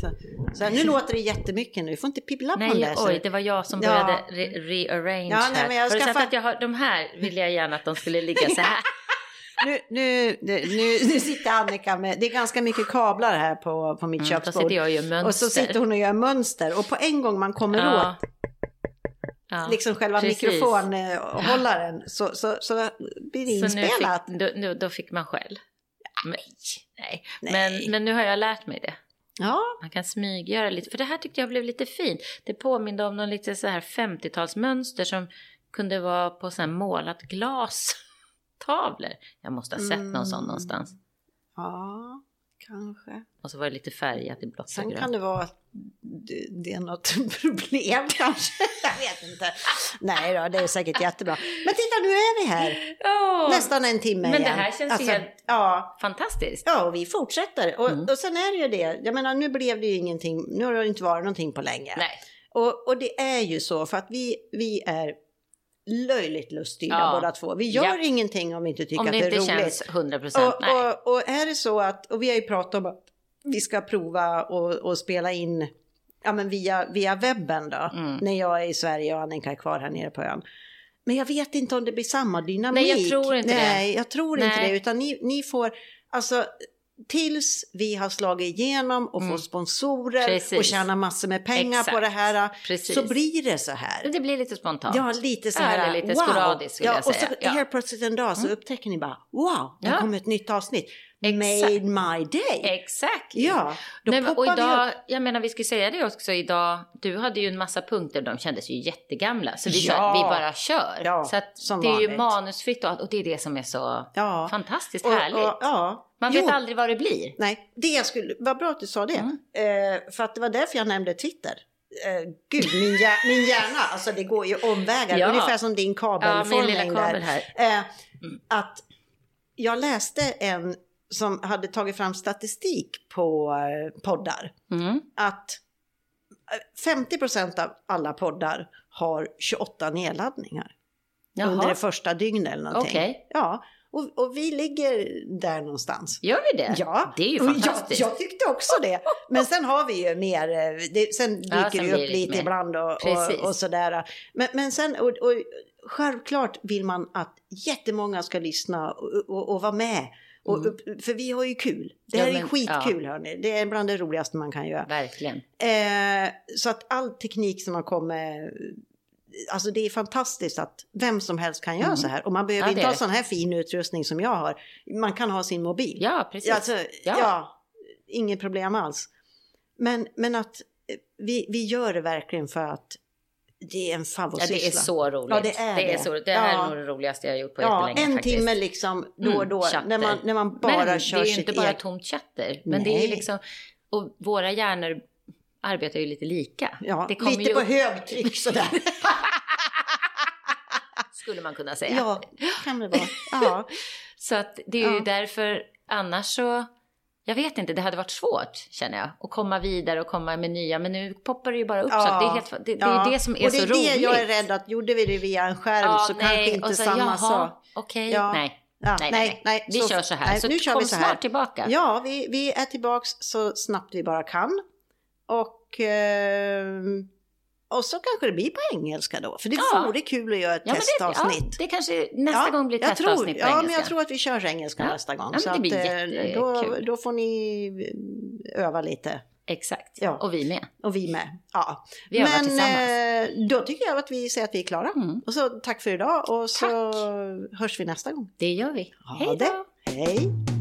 S1: Så, så nu låter det jättemycket nu. Du får inte pibbla på den
S2: Nej,
S1: där. så-
S2: oj, det var jag som
S1: Ja.
S2: började re- rearrange
S1: Ja, nej,
S2: här.
S1: men jag
S2: har du sett att jag har, de här vill jag gärna att de skulle ligga så här.
S1: Nu, nu, nu, nu sitter Annika med, det är ganska mycket kablar här på, på mitt
S2: Mm,
S1: köksbord.
S2: och.
S1: Och så sitter hon och gör mönster och på en gång man kommer
S2: ja.
S1: åt
S2: Ja.
S1: liksom själva
S2: precis.
S1: mikrofonhållaren så, så, så blir det
S2: Så nu
S1: inspelat.
S2: fick, då, nu, då fick man skäll. Men, nej.
S1: Nej.
S2: Men, men nu har jag lärt mig det.
S1: Ja,
S2: Man kan smyggöra lite, för det här tyckte jag blev lite fint. Det påminde om någon lite så här 50-talsmönster som kunde vara på så här målat glastavlor. Jag måste ha sett någon sån
S1: Mm.
S2: någonstans.
S1: ja, kanske.
S2: Och så var det lite färgat i blått och
S1: Sen
S2: grönt.
S1: kan det vara att det, det är något problem kanske. Jag vet inte. Nej då, det är säkert jättebra. Men titta, nu är vi här.
S2: Åh,
S1: Nästan en timme
S2: Men det
S1: igen.
S2: här känns ju helt-
S1: Ja,
S2: Fantastiskt.
S1: Ja, och vi fortsätter. Och,
S2: Mm.
S1: och sen är det ju det, jag menar nu blev det ju ingenting, nu har det inte varit någonting på länge.
S2: Nej.
S1: Och, och det är ju så för att vi, vi är löjligt luststyrda
S2: Ja.
S1: båda två. Vi gör
S2: Ja.
S1: ingenting om vi inte tycker
S2: Om
S1: att
S2: det
S1: det är
S2: inte
S1: roligt.
S2: känns 100 procent.
S1: och,
S2: Nej.
S1: och, och är det så att, och vi har ju pratat om att vi ska prova och, och spela in ja, men via, via webben då,
S2: Mm.
S1: när jag är i Sverige och Annika är kvar här nere på ön. Men jag vet inte om det blir samma dynamik.
S2: Nej, jag tror inte det.
S1: Nej, jag tror inte
S2: Nej.
S1: det. Utan ni, ni får, alltså tills vi har slagit igenom och
S2: Mm.
S1: får sponsorer
S2: Precis.
S1: och tjänar massor med pengar på
S2: Exakt.
S1: det här.
S2: Precis.
S1: Så blir det så här.
S2: Det blir lite spontant.
S1: Ja, lite så här.
S2: Eller lite
S1: wow.
S2: sporadiskt skulle
S1: ja,
S2: jag säga.
S1: Och så
S2: Ja.
S1: helt plötsligt en dag så upptäcker ni bara wow, det
S2: Ja.
S1: kommer ett nytt avsnitt.
S2: Exakt.
S1: Made my day.
S2: Exakt.
S1: Ja, då
S2: Nej, och idag, jag menar vi ska säga det också idag, du hade ju en massa punkter, de kändes ju jättegamla. Så vi,
S1: Ja.
S2: sa, vi bara kör.
S1: Ja,
S2: så att det är ju manusfritt och och det är det som är så fantastiskt
S1: Och-
S2: härligt.
S1: och- ja.
S2: Man
S1: Jo.
S2: vet aldrig vad det blir.
S1: Nej, det jag skulle, vad bra att du sa det.
S2: Mm.
S1: Eh, för att det var därför jag nämnde Twitter. Eh, gud, min, hjär, min hjärna, alltså det går ju omvägar.
S2: Ja.
S1: Ungefär som din
S2: Ja, min
S1: kabelformning
S2: kabel här.
S1: Eh,
S2: Mm.
S1: Att jag läste en som hade tagit fram statistik på eh, poddar.
S2: Mm.
S1: Att eh, 50% av alla poddar har 28 nedladdningar under det
S2: Jaha,
S1: första dygnet eller någonting.
S2: okej.
S1: Ja, och, och vi ligger där någonstans.
S2: Gör vi det?
S1: Ja,
S2: Det är ju fantastiskt.
S1: Jag, jag tyckte också det. Men sen har vi ju mer, eh, det, sen dyker
S2: Ja, sen
S1: det upp lite
S2: lite
S1: ibland och, och, och sådär. Men, men sen, och, och självklart vill man att jättemånga ska lyssna och, och, vara med. Och, För vi har ju kul. Det
S2: Mm. Ja,
S1: här är
S2: men-
S1: skitkul hörni. Det är bland det roligaste man kan göra.
S2: Verkligen.
S1: Eh, så att all teknik som har kommit, alltså det är fantastiskt att vem som helst kan göra
S2: Mm.
S1: så här. Och man behöver
S2: Ja,
S1: inte
S2: är
S1: ha sån här fin utrustning som jag har. Man kan ha sin mobil.
S2: Ja, precis.
S1: Alltså, ja.
S2: Ja.
S1: inget problem alls. Men, men att eh, vi, vi gör det verkligen för att det är en
S2: Ja,
S1: favoritsyssla.
S2: det är så roligt.
S1: Ja, det är
S2: det. Är
S1: det.
S2: så, roligt. det här
S1: Ja.
S2: är nog det roligaste jag har gjort på
S1: Ja,
S2: jättelänge
S1: en
S2: faktiskt.
S1: timme liksom då och
S2: Mm,
S1: då
S2: chatter.
S1: när man, när man bara
S2: men
S1: kör
S2: det är ju
S1: sitt
S2: inte bara
S1: eget.
S2: tomt chatter. Men det är
S1: Nej.
S2: liksom, och våra hjärnor arbetar ju lite lika.
S1: Ja, lite
S2: ju
S1: på högtryck sådär.
S2: skulle man kunna säga.
S1: ja, kan det vara. Ja.
S2: Så att det är ju
S1: Ja.
S2: därför, annars så, jag vet inte, det hade varit svårt känner jag. Att komma vidare och komma med nya, men nu poppar det ju bara upp
S1: Ja.
S2: så det är, helt, det, det är det som är
S1: och det
S2: så
S1: är
S2: roligt.
S1: det jag är rädd att gjorde vi det via en skärm så kanske inte
S2: så,
S1: samma sak.
S2: Okej,
S1: Ja.
S2: nej.
S1: Ja,
S2: nej, nej, nej. Vi
S1: Så-
S2: kör så här.
S1: nej,
S2: så
S1: nu kör
S2: kom
S1: vi så här.
S2: snart tillbaka.
S1: Ja, vi, vi är tillbaks så snabbt vi bara kan. Och, ehm, och så kanske det blir på engelska då. För det
S2: Ja.
S1: vore kul att göra ett
S2: Ja, men det,
S1: testavsnitt.
S2: ja, det kanske nästa
S1: Ja,
S2: gång blir
S1: jag
S2: testavsnitt
S1: tror,
S2: på
S1: Ja,
S2: engelska.
S1: men jag tror att vi kör engelska
S2: Ja.
S1: nästa gång.
S2: Ja,
S1: så att, eh, då, då får ni eh, öva lite.
S2: Exakt,
S1: Ja.
S2: och vi med.
S1: Och vi med. Ja.
S2: Vi
S1: men
S2: tillsammans.
S1: eh, då tycker jag att vi säger att vi är klara.
S2: Mm.
S1: Och så tack för idag och så hörs vi nästa gång.
S2: Det gör vi.
S1: Ha
S2: Hej
S1: det.
S2: då!
S1: Hej!